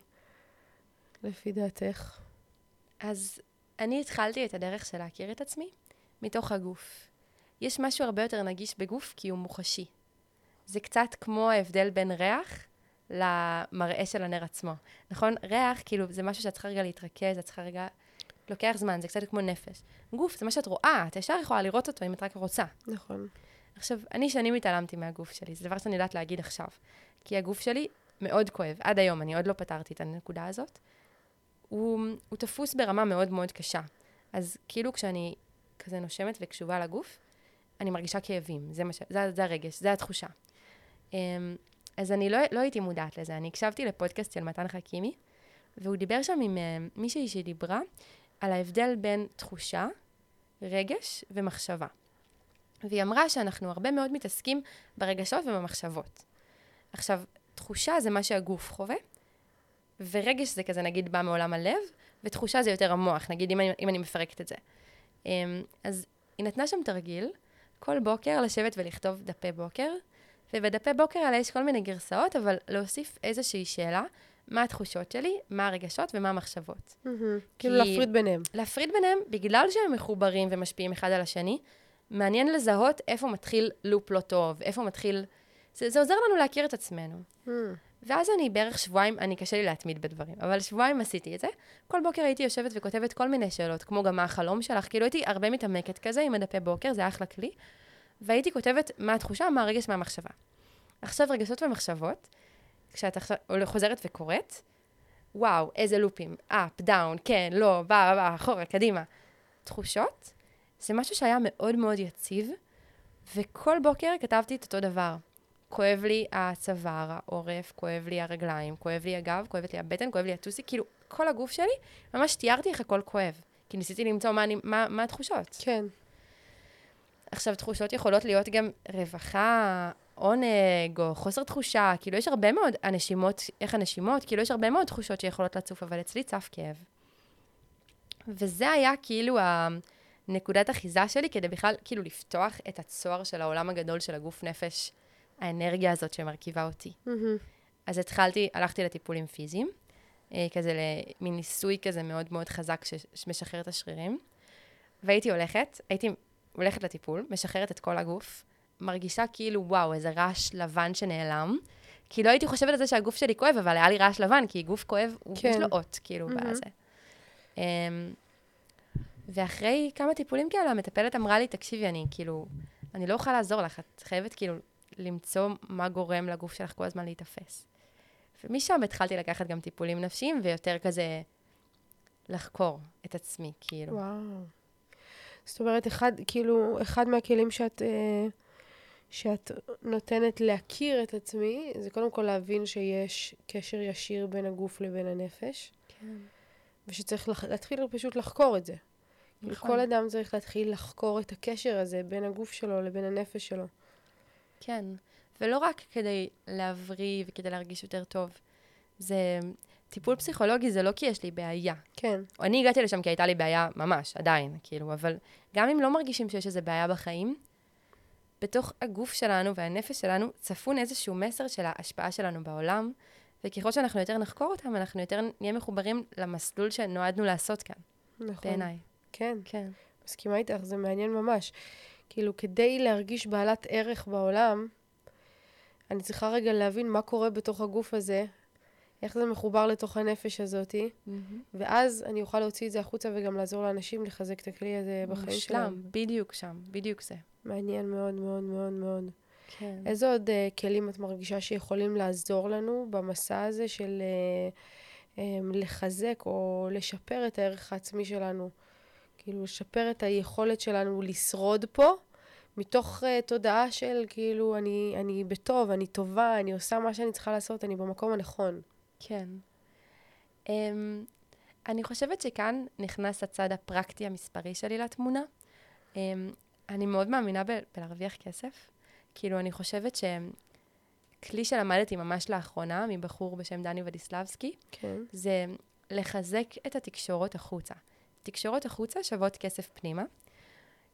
לפי דעתך? אז אני התחלתי את הדרך של להכיר את עצמי מתוך הגוף. יש משהו הרבה יותר נגיש בגוף כי הוא מוחשי. זה קצת כמו ההבדל בין ריח למראה של הנר עצמו. נכון? ריח, כאילו, זה משהו שאת צריכה רגע להתרכז, את צריכה רגע... לוקח זמן, זה קצת כמו נפש. גוף, זה מה שאת רואה, את ישר יכולה לראות אותו אם את רק רוצה. נכון. עכשיו, אני שנים התעלמתי מהגוף שלי, זה דבר שאני יודעת להגיד עכשיו. כי הגוף שלי מאוד כואב, עד היום, אני עוד לא פתרתי את הנקודה הזאת. הוא, הוא תפוס ברמה מאוד מאוד קשה. אז כאילו כשאני כזה נושמת וקשובה לגוף, אני מרגישה כאבים, זה, מש... זה, זה הרגש, זה התחושה. Um, אז אני לא, לא הייתי מודעת לזה, אני הקשבתי לפודקאסט של מתן חכימי, והוא דיבר שם עם uh, מישהי שדיברה על ההבדל בין תחושה, רגש ומחשבה. והיא אמרה שאנחנו הרבה מאוד מתעסקים ברגשות ובמחשבות. עכשיו, תחושה זה מה שהגוף חווה, ורגש זה כזה נגיד בא מעולם הלב, ותחושה זה יותר המוח, נגיד אם אני, אם אני מפרקת את זה. Um, אז היא נתנה שם תרגיל, כל בוקר לשבת ולכתוב דפי בוקר, ובדפי בוקר האלה יש כל מיני גרסאות, אבל להוסיף איזושהי שאלה, מה התחושות שלי, מה הרגשות ומה המחשבות. כאילו להפריד ביניהם. להפריד ביניהם, בגלל שהם מחוברים ומשפיעים אחד על השני, מעניין לזהות איפה מתחיל לופ לא טוב, איפה מתחיל... זה, זה עוזר לנו להכיר את עצמנו. ואז אני בערך שבועיים, אני קשה לי להתמיד בדברים, אבל שבועיים עשיתי את זה. כל בוקר הייתי יושבת וכותבת כל מיני שאלות, כמו גם מה החלום שלך, כאילו הייתי הרבה מתעמקת כזה עם הדפי בוקר, זה אחלה כלי. והייתי כותבת מה התחושה, מה הרגש, מה המחשבה. עכשיו רגשות ומחשבות, כשאת חוזרת וקוראת, וואו, איזה לופים, up, down, כן, לא, בא, בא, אחורה, קדימה. תחושות, זה משהו שהיה מאוד מאוד יציב, וכל בוקר כתבתי את אותו דבר. כואב לי הצוואר, העורף, כואב לי הרגליים, כואב לי הגב, כואבת לי הבטן, כואב לי הטוסי, כאילו, כל הגוף שלי, ממש תיארתי איך הכל כואב. כי ניסיתי למצוא מה, מה, מה התחושות. כן. עכשיו, תחושות יכולות להיות גם רווחה, עונג, או חוסר תחושה, כאילו, יש הרבה מאוד, הנשימות, איך הנשימות, כאילו, יש הרבה מאוד תחושות שיכולות לצוף, אבל אצלי צף כאב. וזה היה כאילו הנקודת אחיזה שלי, כדי בכלל, כאילו, לפתוח את הצוהר של העולם הגדול של הגוף נפש האנרגיה הזאת שמרכיבה אותי. Mm-hmm. אז התחלתי, הלכתי לטיפולים פיזיים, אה, כזה למין ניסוי כזה מאוד מאוד חזק שמשחרר את השרירים. והייתי הולכת, הייתי הולכת לטיפול, משחררת את כל הגוף, מרגישה כאילו, וואו, איזה רעש לבן שנעלם. כי לא הייתי חושבת על זה שהגוף שלי כואב, אבל היה לי רעש לבן, כי גוף כואב, כן. יש לו אות, כאילו, mm-hmm. בזה. Um, ואחרי כמה טיפולים כאלה, המטפלת אמרה לי, תקשיבי, אני כאילו, אני לא אוכל לעזור לך, את חייבת כאילו למצוא מה גורם לגוף שלך כל הזמן להיתפס. ומשם התחלתי לקחת גם טיפולים נפשיים, ויותר כזה לחקור את עצמי, כאילו. וואו. זאת אומרת, אחד, כאילו, אחד מהכלים שאת, אה, שאת נותנת להכיר את עצמי, זה קודם כל להבין שיש קשר ישיר בין הגוף לבין הנפש. כן. ושצריך לח, להתחיל פשוט לחקור את זה. נכון. כל אדם צריך להתחיל לחקור את הקשר הזה בין הגוף שלו לבין הנפש שלו. כן, ולא רק כדי להבריא וכדי להרגיש יותר טוב. זה... טיפול פסיכולוגי זה לא כי יש לי בעיה. כן. אני הגעתי לשם כי הייתה לי בעיה ממש, עדיין, כאילו, אבל גם אם לא מרגישים שיש איזו בעיה בחיים, בתוך הגוף שלנו והנפש שלנו צפון איזשהו מסר של ההשפעה שלנו בעולם, וככל שאנחנו יותר נחקור אותם, אנחנו יותר נהיה מחוברים למסלול שנועדנו לעשות כאן. נכון. בעיניי. כן. כן. מסכימה איתך, זה מעניין ממש. כאילו, כדי להרגיש בעלת ערך בעולם, אני צריכה רגע להבין מה קורה בתוך הגוף הזה, איך זה מחובר לתוך הנפש הזאתי, ואז אני אוכל להוציא את זה החוצה וגם לעזור לאנשים לחזק את הכלי הזה בחיים שלהם. מושלם, בדיוק שם, בדיוק זה. מעניין מאוד מאוד מאוד מאוד. כן. איזה עוד uh, כלים את מרגישה שיכולים לעזור לנו במסע הזה של uh, um, לחזק או לשפר את הערך העצמי שלנו? כאילו, לשפר את היכולת שלנו לשרוד פה, מתוך uh, תודעה של כאילו, אני, אני בטוב, אני טובה, אני עושה מה שאני צריכה לעשות, אני במקום הנכון. כן. Um, אני חושבת שכאן נכנס הצד הפרקטי המספרי שלי לתמונה. Um, אני מאוד מאמינה ב- בלהרוויח כסף. כאילו, אני חושבת שכלי שלמדתי ממש לאחרונה, מבחור בשם דני ודיסלבסקי, כן. זה לחזק את התקשורות החוצה. תקשורות החוצה שוות כסף פנימה.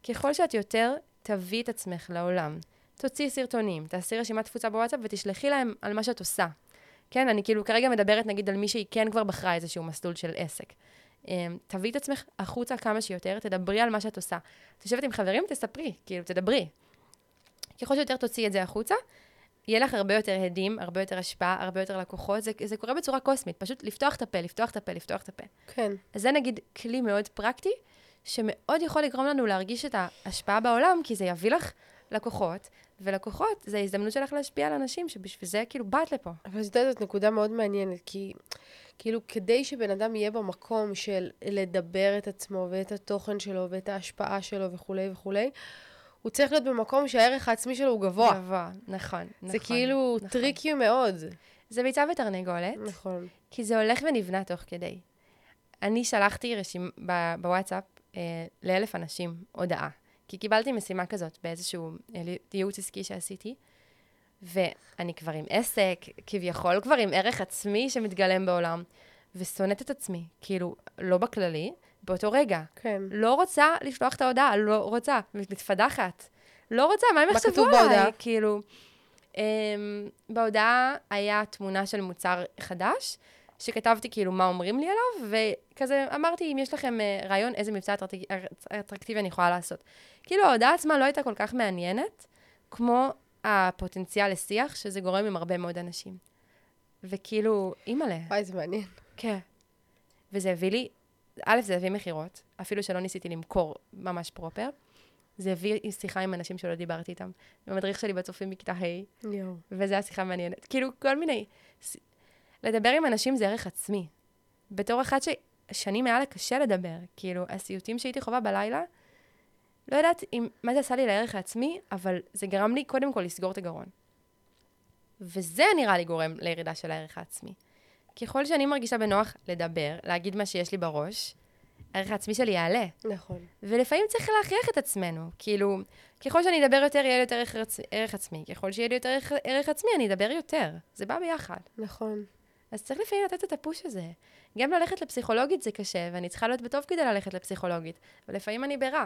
ככל שאת יותר תביאי את עצמך לעולם, תוציאי סרטונים, תעשי רשימת תפוצה בוואטסאפ ותשלחי להם על מה שאת עושה. כן, אני כאילו כרגע מדברת נגיד על מי שהיא כן כבר בחרה איזשהו מסלול של עסק. אמ, תביאי את עצמך החוצה כמה שיותר, תדברי על מה שאת עושה. תשבת עם חברים, תספרי, כאילו, תדברי. ככל שיותר תוציאי את זה החוצה, יהיה לך הרבה יותר הדים, הרבה יותר השפעה, הרבה יותר לקוחות. זה, זה קורה בצורה קוסמית, פשוט לפתוח את הפה, לפתוח את הפה, לפתוח את הפה. כן. אז זה נגיד כלי מאוד פרקטי, שמאוד יכול לגרום לנו להרגיש את ההשפעה בעולם, כי זה יביא לך לקוחות, ולקוחות זה ההזדמנות שלך להשפיע על אנשים, שבשביל זה כאילו באת לפה. אבל את יודעת, זאת נקודה מאוד מעניינת, כי כאילו כדי שבן אדם יהיה במקום של לדבר את עצמו ואת התוכן שלו ואת ההשפעה שלו וכולי וכולי, הוא צריך להיות במקום שהערך העצמי שלו הוא גבוה. גבוה, נכון, נכון. זה כאילו נכון. tricky מאוד. זה ביצה ותרנגולת, נכון. כי זה הולך ונבנה תוך כדי. אני שלחתי רשימ... ב... בוואטסאפ אה, לאלף אנשים הודעה, כי קיבלתי משימה כזאת באיזשהו אה, ייעוץ עסקי שעשיתי, ואני כבר עם עסק, כביכול כבר עם ערך עצמי שמתגלם בעולם, ושונאת את עצמי, כאילו, לא בכללי, באותו רגע. כן. לא רוצה לשלוח את ההודעה, לא רוצה, מתפדחת. לא רוצה, מה הם יחשבו עליי? בהודעה? כאילו, um, בהודעה היה תמונה של מוצר חדש, שכתבתי כאילו מה אומרים לי עליו, וכזה אמרתי, אם יש לכם uh, רעיון איזה מבצע אטרקטיבי, אני יכולה לעשות. כאילו, ההודעה עצמה לא הייתה כל כך מעניינת, כמו הפוטנציאל לשיח, שזה גורם עם הרבה מאוד אנשים. וכאילו, אימא'לה. וואי, זה מעניין. כן. וזה הביא לי, א', זה הביא מכירות, אפילו שלא ניסיתי למכור ממש פרופר. זה הביא שיחה עם אנשים שלא דיברתי איתם. המדריך שלי בצופים בכיתה ה'. וזו הייתה שיחה מעניינת. כאילו, כל מיני... לדבר עם אנשים זה ערך עצמי. בתור אחת ששנים היה לה קשה לדבר, כאילו, הסיוטים שהייתי חווה בלילה, לא יודעת אם, מה זה עשה לי לערך העצמי, אבל זה גרם לי קודם כל לסגור את הגרון. וזה נראה לי גורם לירידה של הערך העצמי. ככל שאני מרגישה בנוח לדבר, להגיד מה שיש לי בראש, הערך העצמי שלי יעלה. נכון. ולפעמים צריך להכריח את עצמנו. כאילו, ככל שאני אדבר יותר, יהיה לי יותר ערך, ערך עצמי. ככל שיהיה לי יותר ערך, ערך עצמי, אני אדבר יותר. זה בא ביחד. נכון. אז צריך לפעמים לתת את הפוש הזה. גם ללכת לפסיכולוגית זה קשה, ואני צריכה להיות בטוב כדי ללכת לפסיכולוגית. ולפעמים אני ברע.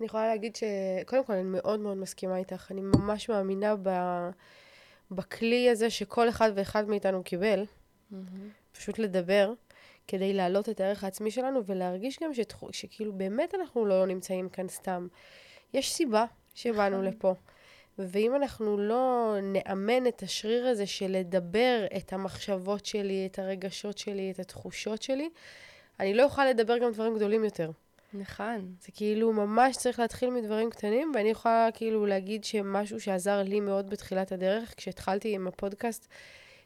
אני יכולה להגיד ש... קודם כל, אני מאוד מאוד מסכימה איתך. אני ממש מאמינה ב... בכלי הזה שכל אחד ואחד מאיתנו קיבל, פשוט לדבר, כדי להעלות את הערך העצמי שלנו ולהרגיש גם שתח... שכאילו באמת אנחנו לא נמצאים כאן סתם. יש סיבה שבאנו נכון. לפה. ואם אנחנו לא נאמן את השריר הזה של לדבר את המחשבות שלי, את הרגשות שלי, את התחושות שלי, אני לא אוכל לדבר גם דברים גדולים יותר. נכון. זה כאילו ממש צריך להתחיל מדברים קטנים, ואני יכולה כאילו להגיד שמשהו שעזר לי מאוד בתחילת הדרך, כשהתחלתי עם הפודקאסט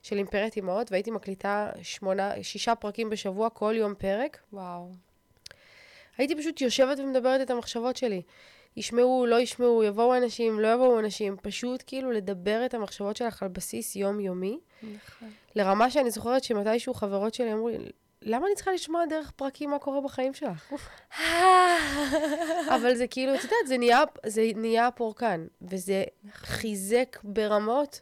של אימפרית אמהות, והייתי מקליטה שמונה, שישה פרקים בשבוע, כל יום פרק, וואו. הייתי פשוט יושבת ומדברת את המחשבות שלי. ישמעו, לא ישמעו, יבואו אנשים, לא יבואו אנשים, פשוט כאילו לדבר את המחשבות שלך על בסיס יומיומי, נכון. לרמה שאני זוכרת שמתישהו חברות שלי אמרו לי, למה אני צריכה לשמוע דרך פרקים מה קורה בחיים שלך? אבל זה כאילו, את יודעת, זה נהיה, זה נהיה פורקן, וזה חיזק ברמות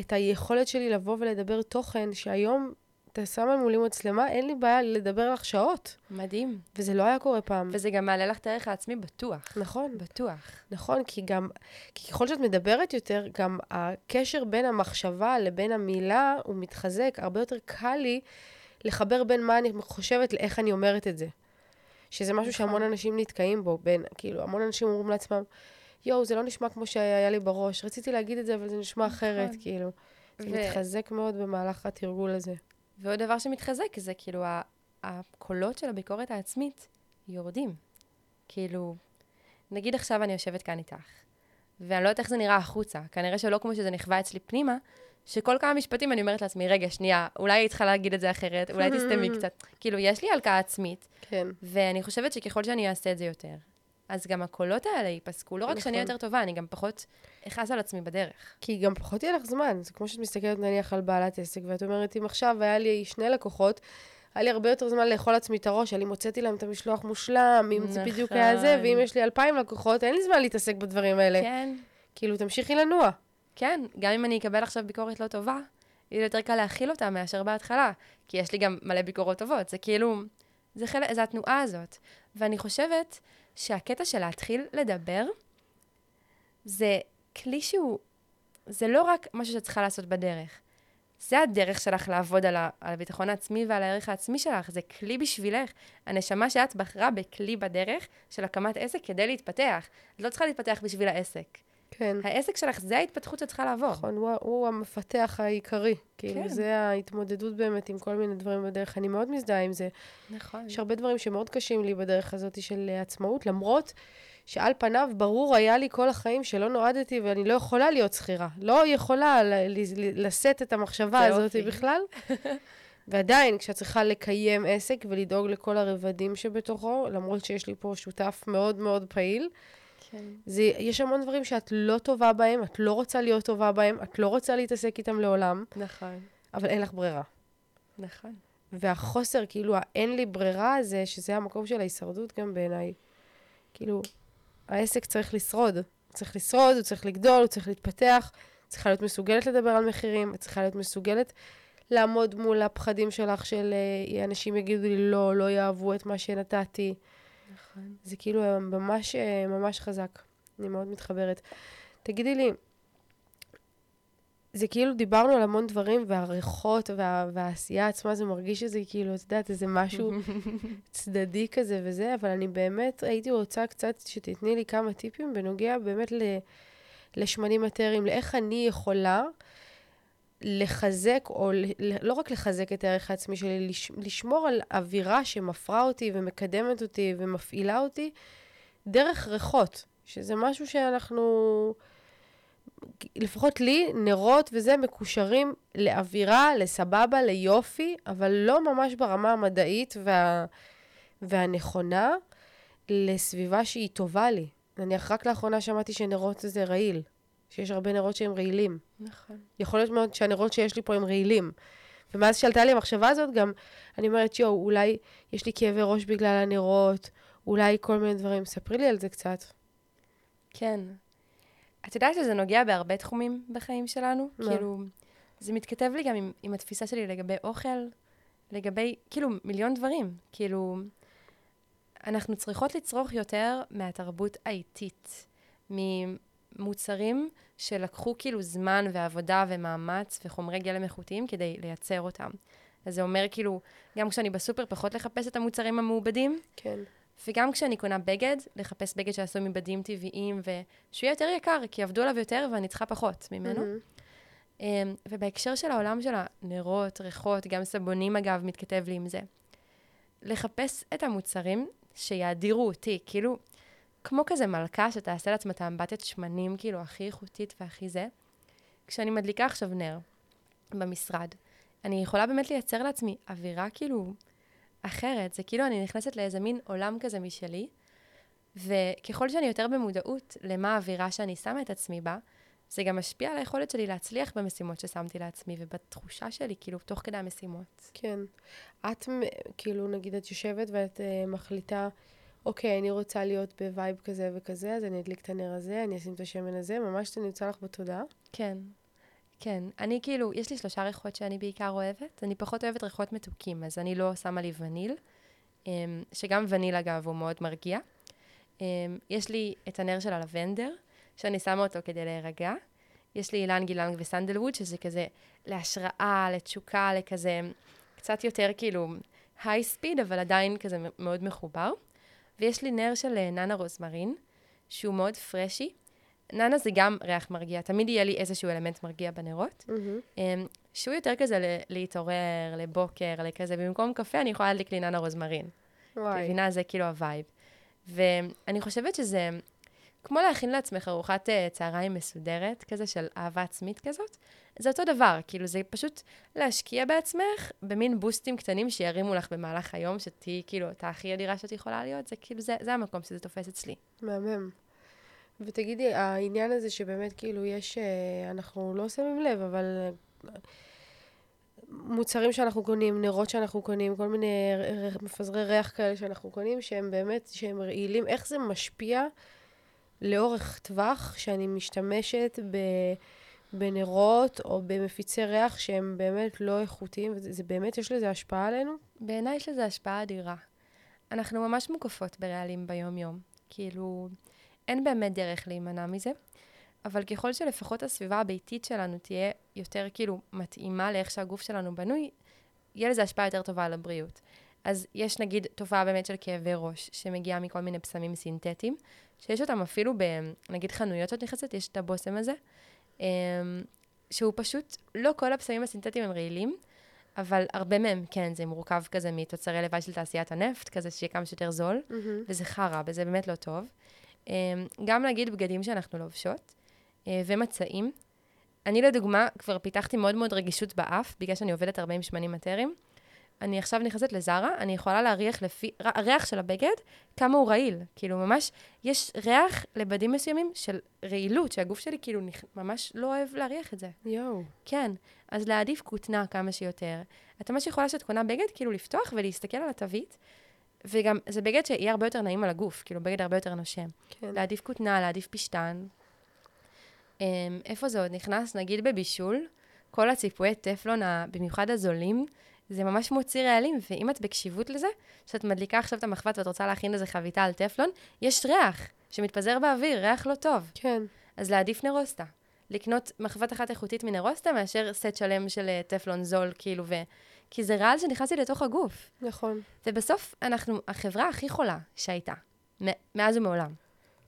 את היכולת שלי לבוא ולדבר תוכן, שהיום אתה שמה מולי מצלמה, אין לי בעיה לדבר לך שעות, מדהים. וזה לא היה קורה פעם. וזה גם מעלה לך את הערך העצמי בטוח. נכון, בטוח. נכון, כי גם, כי ככל שאת מדברת יותר, גם הקשר בין המחשבה לבין המילה הוא מתחזק. הרבה יותר קל לי לחבר בין מה אני חושבת לאיך אני אומרת את זה. שזה משהו נכון. שהמון אנשים נתקעים בו, בין, כאילו, המון אנשים אומרים לעצמם, יואו, זה לא נשמע כמו שהיה לי בראש. רציתי להגיד את זה, אבל זה נשמע אחרת, נכון. כאילו. זה ו- מתחזק מאוד במהלך התרגול הזה. ועוד דבר שמתחזק זה כאילו הקולות של הביקורת העצמית יורדים. כאילו, נגיד עכשיו אני יושבת כאן איתך, ואני לא יודעת איך זה נראה החוצה, כנראה שלא כמו שזה נכווה אצלי פנימה, שכל כמה משפטים אני אומרת לעצמי, רגע, שנייה, אולי היית צריכה להגיד את זה אחרת, אולי תסתמי קצת. כאילו, יש לי הלקאה עצמית, כן. ואני חושבת שככל שאני אעשה את זה יותר, אז גם הקולות האלה ייפסקו. לא רק שאני נכון. יותר טובה, אני גם פחות אכעס על עצמי בדרך. כי גם פחות יהיה לך זמן. זה כמו שאת מסתכלת נניח על בעלת עסק, ואת אומרת, אם עכשיו היה לי שני לקוחות, היה לי הרבה יותר זמן לאכול לעצמי את הראש, אני מוצאתי להם את המשלוח מושלם, אם זה בדיוק היה זה, נכון. ואם יש לי אלפיים לקוחות, אין לי זמן להתעסק בדברים האלה. כן, כאילו, תמשיכי לנוע. כן, גם אם אני אקבל עכשיו ביקורת לא טובה, יהיה לי יותר קל להכיל אותה מאשר בהתחלה, כי יש לי גם מלא ביקורות טובות. זה כאילו, זה חלק, זה התנועה הזאת. ואני חושבת שהקטע של להתחיל לדבר, זה כלי שהוא, זה לא רק משהו שאת צריכה לעשות בדרך. זה הדרך שלך לעבוד על, ה, על הביטחון העצמי ועל הערך העצמי שלך, זה כלי בשבילך. הנשמה שאת בחרה בכלי בדרך של הקמת עסק כדי להתפתח. את לא צריכה להתפתח בשביל העסק. כן. העסק שלך, זה ההתפתחות שאת צריכה לעבור. נכון, הוא, הוא המפתח העיקרי. כאילו, כן. זה ההתמודדות באמת עם כל מיני דברים בדרך. אני מאוד מזדהה עם זה. נכון. יש הרבה דברים שמאוד קשים לי בדרך הזאת של אה, עצמאות, למרות שעל פניו ברור היה לי כל החיים שלא נועדתי ואני לא יכולה להיות שכירה. לא יכולה לשאת את המחשבה הזאת אופי. בכלל. ועדיין, כשאת צריכה לקיים עסק ולדאוג לכל הרבדים שבתוכו, למרות שיש לי פה שותף מאוד מאוד פעיל, כן. זה, יש המון דברים שאת לא טובה בהם, את לא רוצה להיות טובה בהם, את לא רוצה להתעסק איתם לעולם, נכון, אבל אין לך ברירה. נכון. והחוסר, כאילו, האין לי ברירה הזה, שזה המקום של ההישרדות גם בעיניי. כאילו, העסק צריך לשרוד. הוא צריך לשרוד, הוא צריך לגדול, הוא צריך להתפתח, צריכה להיות מסוגלת לדבר על מחירים, את צריכה להיות מסוגלת לעמוד מול הפחדים שלך של אה, אנשים יגידו לי לא, לא יאהבו את מה שנתתי. נכון. זה כאילו אה, ממש, אה, ממש חזק. אני מאוד מתחברת. תגידי לי, זה כאילו דיברנו על המון דברים, והריחות וה, והעשייה עצמה, זה מרגיש שזה כאילו, את יודעת, איזה משהו צדדי כזה וזה, אבל אני באמת הייתי רוצה קצת שתתני לי כמה טיפים בנוגע באמת ל, לשמנים מטריים, לאיך אני יכולה לחזק, או לא רק לחזק את הערך העצמי שלי, לש, לשמור על אווירה שמפרה אותי ומקדמת אותי ומפעילה אותי דרך ריחות, שזה משהו שאנחנו... לפחות לי, נרות וזה מקושרים לאווירה, לסבבה, ליופי, אבל לא ממש ברמה המדעית וה, והנכונה לסביבה שהיא טובה לי. נניח, רק לאחרונה שמעתי שנרות זה רעיל, שיש הרבה נרות שהם רעילים. נכון. יכול להיות מאוד שהנרות שיש לי פה הם רעילים. ומאז שעלתה לי המחשבה הזאת, גם אני אומרת, יואו, אולי יש לי כאבי ראש בגלל הנרות, אולי כל מיני דברים. ספרי לי על זה קצת. כן. את יודעת שזה נוגע בהרבה תחומים בחיים שלנו? מה? כאילו, זה מתכתב לי גם עם, עם התפיסה שלי לגבי אוכל, לגבי, כאילו, מיליון דברים. כאילו, אנחנו צריכות לצרוך יותר מהתרבות האיטית, ממוצרים שלקחו כאילו זמן ועבודה ומאמץ וחומרי גלם איכותיים כדי לייצר אותם. אז זה אומר כאילו, גם כשאני בסופר פחות לחפש את המוצרים המעובדים, כן. וגם כשאני קונה בגד, לחפש בגד שעשוי מבדים טבעיים, ושהוא יהיה יותר יקר, כי עבדו עליו יותר ואני צריכה פחות ממנו. אמ, ובהקשר של העולם של הנרות, ריחות, גם סבונים אגב, מתכתב לי עם זה. לחפש את המוצרים שיאדירו אותי, כאילו, כמו כזה מלכה שתעשה לעצמה את האמבטיית שמנים, כאילו, הכי איכותית והכי זה. כשאני מדליקה עכשיו נר במשרד, אני יכולה באמת לייצר לעצמי אווירה כאילו אחרת. זה כאילו אני נכנסת לאיזה מין עולם כזה משלי, וככל שאני יותר במודעות למה האווירה שאני שמה את עצמי בה, זה גם משפיע על היכולת שלי להצליח במשימות ששמתי לעצמי, ובתחושה שלי, כאילו, תוך כדי המשימות. כן. את, כאילו, נגיד, את יושבת ואת uh, מחליטה, אוקיי, אני רוצה להיות ב vibe כזה וכזה, אז אני אדליק את הנר הזה, אני אשים את השמן הזה, ממש זה נמצא לך בתודעה. כן, כן. אני כאילו, יש לי שלושה ריחות שאני בעיקר אוהבת. אני פחות אוהבת ריחות מתוקים, אז אני לא שמה לי וניל, אמ, שגם וניל, אגב, הוא מאוד מרגיע. אמ, יש לי את הנר של הלבנדר, שאני שמה אותו כדי להירגע. יש לי אילן גילנג וסנדלווד, שזה כזה להשראה, לתשוקה, לכזה קצת יותר כאילו היי ספיד, אבל עדיין כזה מאוד מחובר. ויש לי נר של אה, ננה רוזמרין, שהוא מאוד פרשי, נאנה זה גם ריח מרגיע, תמיד יהיה לי איזשהו אלמנט מרגיע בנרות. Mm-hmm. שהוא יותר כזה ל- להתעורר, לבוקר, לכזה, במקום קפה אני יכולה להדליק לי נאנה רוזמרין. וואי. מבינה? זה כאילו ה vibe. ואני חושבת שזה כמו להכין לעצמך ארוחת אה, צהריים מסודרת, כזה של אהבה עצמית כזאת. זה אותו דבר, כאילו זה פשוט להשקיע בעצמך במין בוסטים קטנים שירימו לך במהלך היום, שתהיי כאילו אותה הכי אדירה שאת יכולה להיות, זה כאילו, זה, זה המקום שזה תופס אצלי. מהמם. ותגידי, העניין הזה שבאמת כאילו יש, אה, אנחנו לא שמים לב, אבל אה, מוצרים שאנחנו קונים, נרות שאנחנו קונים, כל מיני מפזרי ריח כאלה שאנחנו קונים, שהם באמת, שהם רעילים, איך זה משפיע לאורך טווח, שאני משתמשת ב... בנרות או במפיצי ריח שהם באמת לא איכותיים, וזה באמת, יש לזה השפעה עלינו? בעיניי יש לזה השפעה אדירה. אנחנו ממש מוקפות ברעלים ביום-יום. כאילו, אין באמת דרך להימנע מזה, אבל ככל שלפחות הסביבה הביתית שלנו תהיה יותר כאילו מתאימה לאיך שהגוף שלנו בנוי, יהיה לזה השפעה יותר טובה על הבריאות. אז יש נגיד תופעה באמת של כאבי ראש, שמגיעה מכל מיני פסמים סינתטיים, שיש אותם אפילו בנגיד חנויות שאת נכנסת, יש את הבושם הזה, אמ, שהוא פשוט, לא כל הפסמים הסינתטיים הם רעילים, אבל הרבה מהם, כן, זה מורכב כזה מתוצרי לוואי של תעשיית הנפט, כזה שיהיה כמה שיותר זול, וזה חרא, וזה באמת לא טוב. אמ, גם נגיד בגדים שאנחנו לובשות, אה, ומצעים. אני לדוגמה כבר פיתחתי מאוד מאוד רגישות באף, בגלל שאני עובדת הרבה עם שמנים מטריים. אני עכשיו נכנסת לזרה, אני יכולה להריח לפי, הריח של הבגד, כמה הוא רעיל. כאילו, ממש, יש ריח לבדים מסוימים של רעילות, שהגוף שלי כאילו נכ... ממש לא אוהב להריח את זה. יואו. כן, אז להעדיף כותנה כמה שיותר. את ממש יכולה שאת קונה בגד, כאילו לפתוח ולהסתכל על התווית, וגם זה בגד שיהיה הרבה יותר נעים על הגוף, כאילו בגד הרבה יותר נושם. כן. להעדיף כותנה, להעדיף פשטן. Um, איפה זה עוד נכנס? נגיד בבישול, כל הציפויי טפלון, במיוחד הזולים, זה ממש מוציא רעלים, ואם את בקשיבות לזה, שאת מדליקה עכשיו את המחבת ואת רוצה להכין איזה חביתה על טפלון, יש ריח שמתפזר באוויר, ריח לא טוב. כן. אז להעדיף נרוסטה. לקנות מחבת אחת איכותית מנרוסטה מאשר סט שלם של אה, טפלון זול, כאילו, ו... כי זה רעל שנכנס לי לתוך הגוף. נכון. ובסוף אנחנו החברה הכי חולה שהייתה, מאז ומעולם,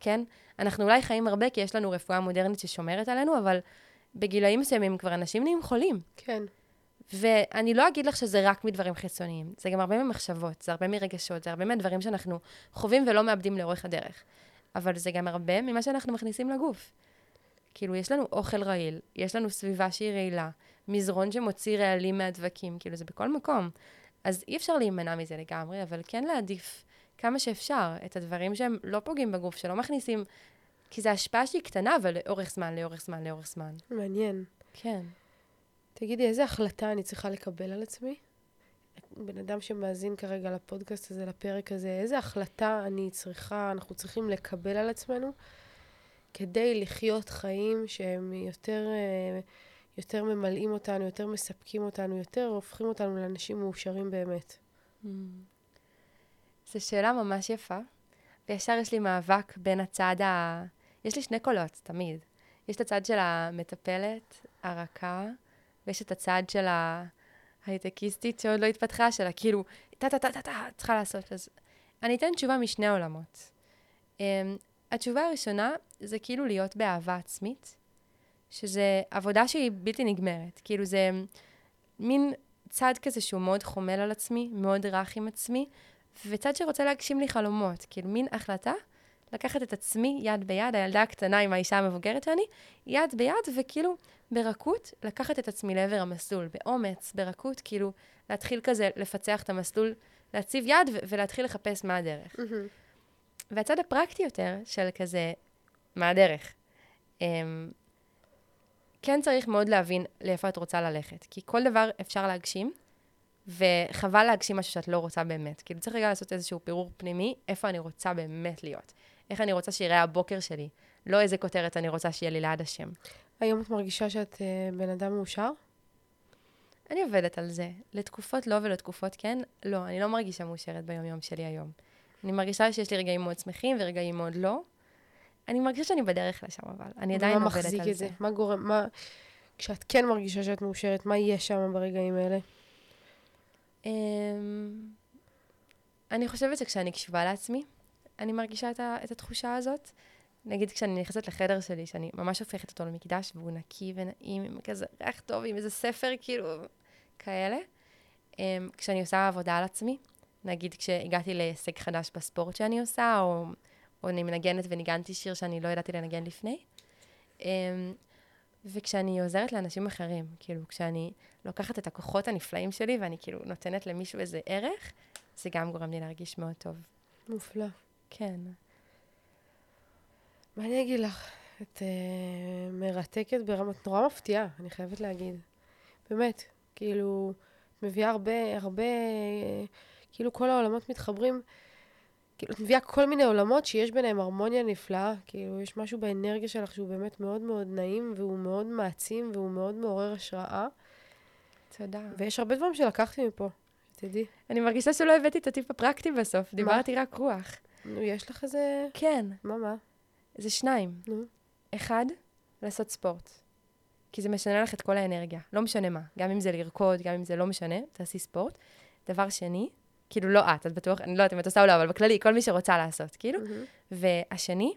כן? אנחנו אולי חיים הרבה כי יש לנו רפואה מודרנית ששומרת עלינו, אבל בגילאים מסוימים כבר אנשים נהיים חולים. כן. ואני לא אגיד לך שזה רק מדברים חיצוניים, זה גם הרבה ממחשבות, זה הרבה מרגשות, זה הרבה מהדברים שאנחנו חווים ולא מאבדים לאורך הדרך. אבל זה גם הרבה ממה שאנחנו מכניסים לגוף. כאילו, יש לנו אוכל רעיל, יש לנו סביבה שהיא רעילה, מזרון שמוציא רעלים מהדבקים, כאילו, זה בכל מקום. אז אי אפשר להימנע מזה לגמרי, אבל כן להעדיף כמה שאפשר את הדברים שהם לא פוגעים בגוף, שלא מכניסים, כי זו השפעה שהיא קטנה, אבל לאורך זמן, לאורך זמן, לאורך זמן. מעניין. כן. תגידי, איזה החלטה אני צריכה לקבל על עצמי? בן אדם שמאזין כרגע לפודקאסט הזה, לפרק הזה, איזה החלטה אני צריכה, אנחנו צריכים לקבל על עצמנו כדי לחיות חיים שהם יותר, אה, יותר ממלאים אותנו, יותר מספקים אותנו, יותר הופכים אותנו לאנשים מאושרים באמת. Mm. זו שאלה ממש יפה, וישר יש לי מאבק בין הצד ה... יש לי שני קולות, תמיד. יש את הצד של המטפלת, הרכה, ויש את הצד של ההייטקיסטית שעוד לא התפתחה, שלה כאילו, טה-טה-טה-טה, צריכה לעשות. אז אני אתן תשובה משני עולמות. Um, התשובה הראשונה זה כאילו להיות באהבה עצמית, שזה עבודה שהיא בלתי נגמרת. כאילו זה מין צד כזה שהוא מאוד חומל על עצמי, מאוד רך עם עצמי, וצד שרוצה להגשים לי חלומות. כאילו מין החלטה לקחת את עצמי יד ביד, הילדה הקטנה עם האישה המבוגרת שאני, יד ביד, וכאילו ברכות לקחת את עצמי לעבר המסלול, באומץ, ברכות, כאילו להתחיל כזה לפצח את המסלול, להציב יד ו- ולהתחיל לחפש מה הדרך. והצד הפרקטי יותר של כזה, מה הדרך? Um, כן צריך מאוד להבין לאיפה את רוצה ללכת, כי כל דבר אפשר להגשים, וחבל להגשים משהו שאת לא רוצה באמת. כאילו צריך רגע לעשות איזשהו פירור פנימי, איפה אני רוצה באמת להיות. איך אני רוצה שיראה הבוקר שלי, לא איזה כותרת אני רוצה שיהיה לי ליד השם. היום את מרגישה שאת uh, בן אדם מאושר? אני עובדת על זה. לתקופות לא ולתקופות כן, לא, אני לא מרגישה מאושרת ביום-יום שלי היום. אני מרגישה שיש לי רגעים מאוד שמחים ורגעים מאוד לא. אני מרגישה שאני בדרך לשם, אבל אני עדיין מה עובדת על זה. מחזיק את זה? מה גורם, מה... כשאת כן מרגישה שאת מאושרת, מה יש שם ברגעים האלה? אמ, אני חושבת שכשאני קשובה לעצמי, אני מרגישה את, ה, את התחושה הזאת. נגיד כשאני נכנסת לחדר שלי, שאני ממש הופכת אותו למקדש, והוא נקי ונעים, עם כזה ריח טוב, עם איזה ספר, כאילו, כאלה. Um, כשאני עושה עבודה על עצמי, נגיד כשהגעתי להישג חדש בספורט שאני עושה, או, או אני מנגנת וניגנתי שיר שאני לא ידעתי לנגן לפני. Um, וכשאני עוזרת לאנשים אחרים, כאילו, כשאני לוקחת את הכוחות הנפלאים שלי ואני כאילו נותנת למישהו איזה ערך, זה גם גורם לי להרגיש מאוד טוב. מופלא. כן. מה אני אגיד לך? את uh, מרתקת ברמת נורא מפתיעה, אני חייבת להגיד. באמת, כאילו, את מביאה הרבה, הרבה, כאילו כל העולמות מתחברים. כאילו, את מביאה כל מיני עולמות שיש ביניהם הרמוניה נפלאה. כאילו, יש משהו באנרגיה שלך שהוא באמת מאוד מאוד נעים, והוא מאוד מעצים, והוא מאוד מעורר השראה. תודה. ויש הרבה דברים שלקחתי מפה, תדעי. אני מרגישה שלא הבאתי את הטיפ הפרקטי בסוף? דיברתי רק רוח. נו, יש לך איזה... כן. מה, מה? זה שניים. נו. אחד, לעשות ספורט. כי זה משנה לך את כל האנרגיה, לא משנה מה. גם אם זה לרקוד, גם אם זה לא משנה, תעשי ספורט. דבר שני, כאילו לא את, את בטוח, אני לא יודעת אם את עושה או לא, אבל בכללי, כל מי שרוצה לעשות, כאילו. Mm-hmm. והשני,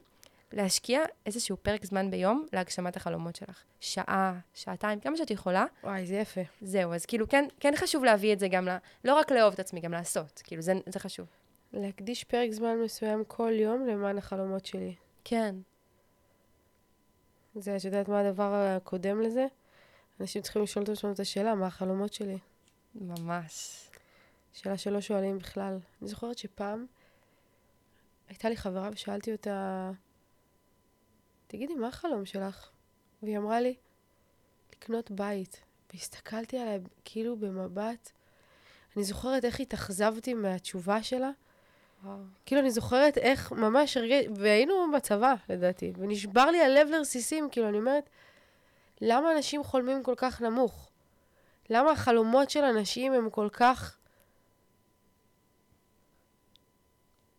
להשקיע איזשהו פרק זמן ביום להגשמת החלומות שלך. שעה, שעתיים, כמה שאת יכולה. וואי, זה יפה. זהו, אז כאילו, כן, כן חשוב להביא את זה גם ל... לא רק לאהוב את עצמי, גם לעשות. כאילו, זה, זה חשוב. להקדיש פרק זמן מסוים כל יום למען החלומות שלי. כן. זה, את יודעת מה הדבר הקודם לזה? אנשים צריכים לשאול את עצמם את השאלה, מה החלומות שלי? ממש. שאלה שלא שואלים בכלל. אני זוכרת שפעם הייתה לי חברה ושאלתי אותה, תגידי, מה החלום שלך? והיא אמרה לי, לקנות בית. והסתכלתי עליה כאילו במבט. אני זוכרת איך התאכזבתי מהתשובה שלה. וואו. כאילו, אני זוכרת איך ממש הרגש... והיינו בצבא, לדעתי. ונשבר לי הלב לרסיסים, כאילו, אני אומרת, למה אנשים חולמים כל כך נמוך? למה החלומות של אנשים הם כל כך...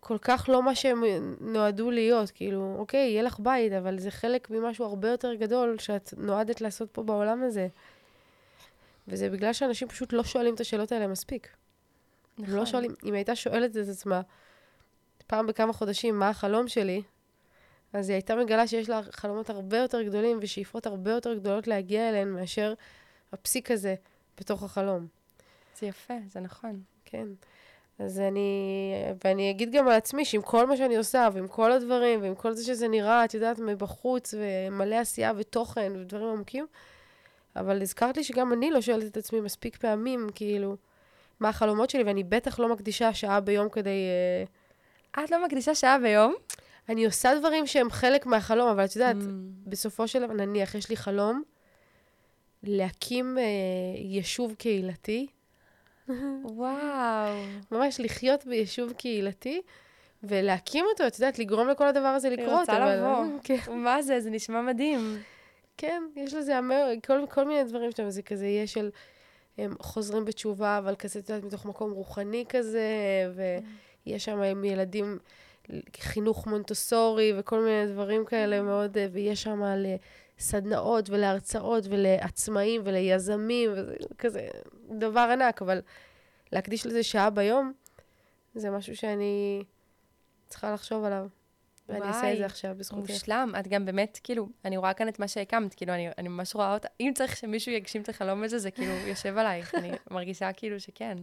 כל כך לא מה שהם נועדו להיות. כאילו, אוקיי, יהיה לך בית, אבל זה חלק ממשהו הרבה יותר גדול שאת נועדת לעשות פה בעולם הזה. וזה בגלל שאנשים פשוט לא שואלים את השאלות האלה מספיק. נכון. לא שואלים, אם הייתה שואלת את עצמה פעם בכמה חודשים מה החלום שלי, אז היא הייתה מגלה שיש לה חלומות הרבה יותר גדולים ושאיפות הרבה יותר גדולות להגיע אליהן מאשר הפסיק הזה בתוך החלום. זה יפה, זה נכון. כן. אז אני, ואני אגיד גם על עצמי שעם כל מה שאני עושה, ועם כל הדברים, ועם כל זה שזה נראה, את יודעת, מבחוץ, ומלא עשייה ותוכן ודברים עמוקים, אבל הזכרת לי שגם אני לא שואלת את עצמי מספיק פעמים, כאילו, מה החלומות שלי, ואני בטח לא מקדישה שעה ביום כדי... את לא מקדישה שעה ביום? אני עושה דברים שהם חלק מהחלום, אבל את יודעת, mm. בסופו של דבר, נניח, יש לי חלום להקים אה, יישוב קהילתי. וואו. ממש לחיות ביישוב קהילתי. ולהקים אותו, את יודעת, לגרום לכל הדבר הזה לקרות. אני רוצה אבל... לבוא. כן. מה זה? זה נשמע מדהים. כן, יש לזה המר, כל, כל מיני דברים שם, זה כזה יהיה של הם חוזרים בתשובה, אבל כזה, את יודעת, מתוך מקום רוחני כזה, ויש שם עם ילדים, חינוך מונטוסורי וכל מיני דברים כאלה מאוד, ויש שם לסדנאות ולהרצאות ולעצמאים וליזמים, וזה כזה דבר ענק, אבל להקדיש לזה שעה ביום, זה משהו שאני צריכה לחשוב עליו. ואני אעשה את זה עכשיו בזכותך. מושלם. את גם באמת, כאילו, אני רואה כאן את מה שהקמת, כאילו, אני, אני ממש רואה אותה. אם צריך שמישהו יגשים את החלום הזה, זה כאילו יושב עלייך. אני מרגישה כאילו שכן.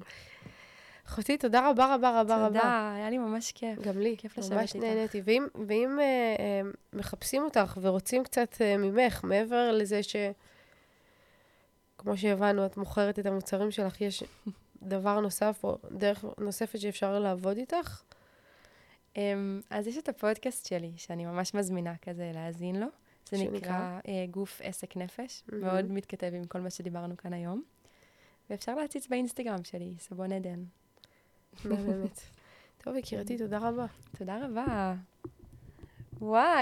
אחותי, תודה רבה רבה רבה רבה. תודה, היה לי ממש כיף. גם לי, כיף לשבת איתך. ממש נהניתי. ואם, ואם אה, אה, מחפשים אותך ורוצים קצת אה, ממך, מעבר לזה ש... כמו שהבנו, את מוכרת את המוצרים שלך, יש דבר נוסף או דרך נוספת שאפשר לעבוד איתך? Um, אז יש את הפודקאסט שלי, שאני ממש מזמינה כזה להאזין לו. זה שנקרא? נקרא uh, גוף עסק נפש, mm-hmm. מאוד מתכתב עם כל מה שדיברנו כאן היום. ואפשר להציץ באינסטגרם שלי, סבון עדן. באמת. טוב, יקירתי, תודה רבה. תודה רבה. וואי.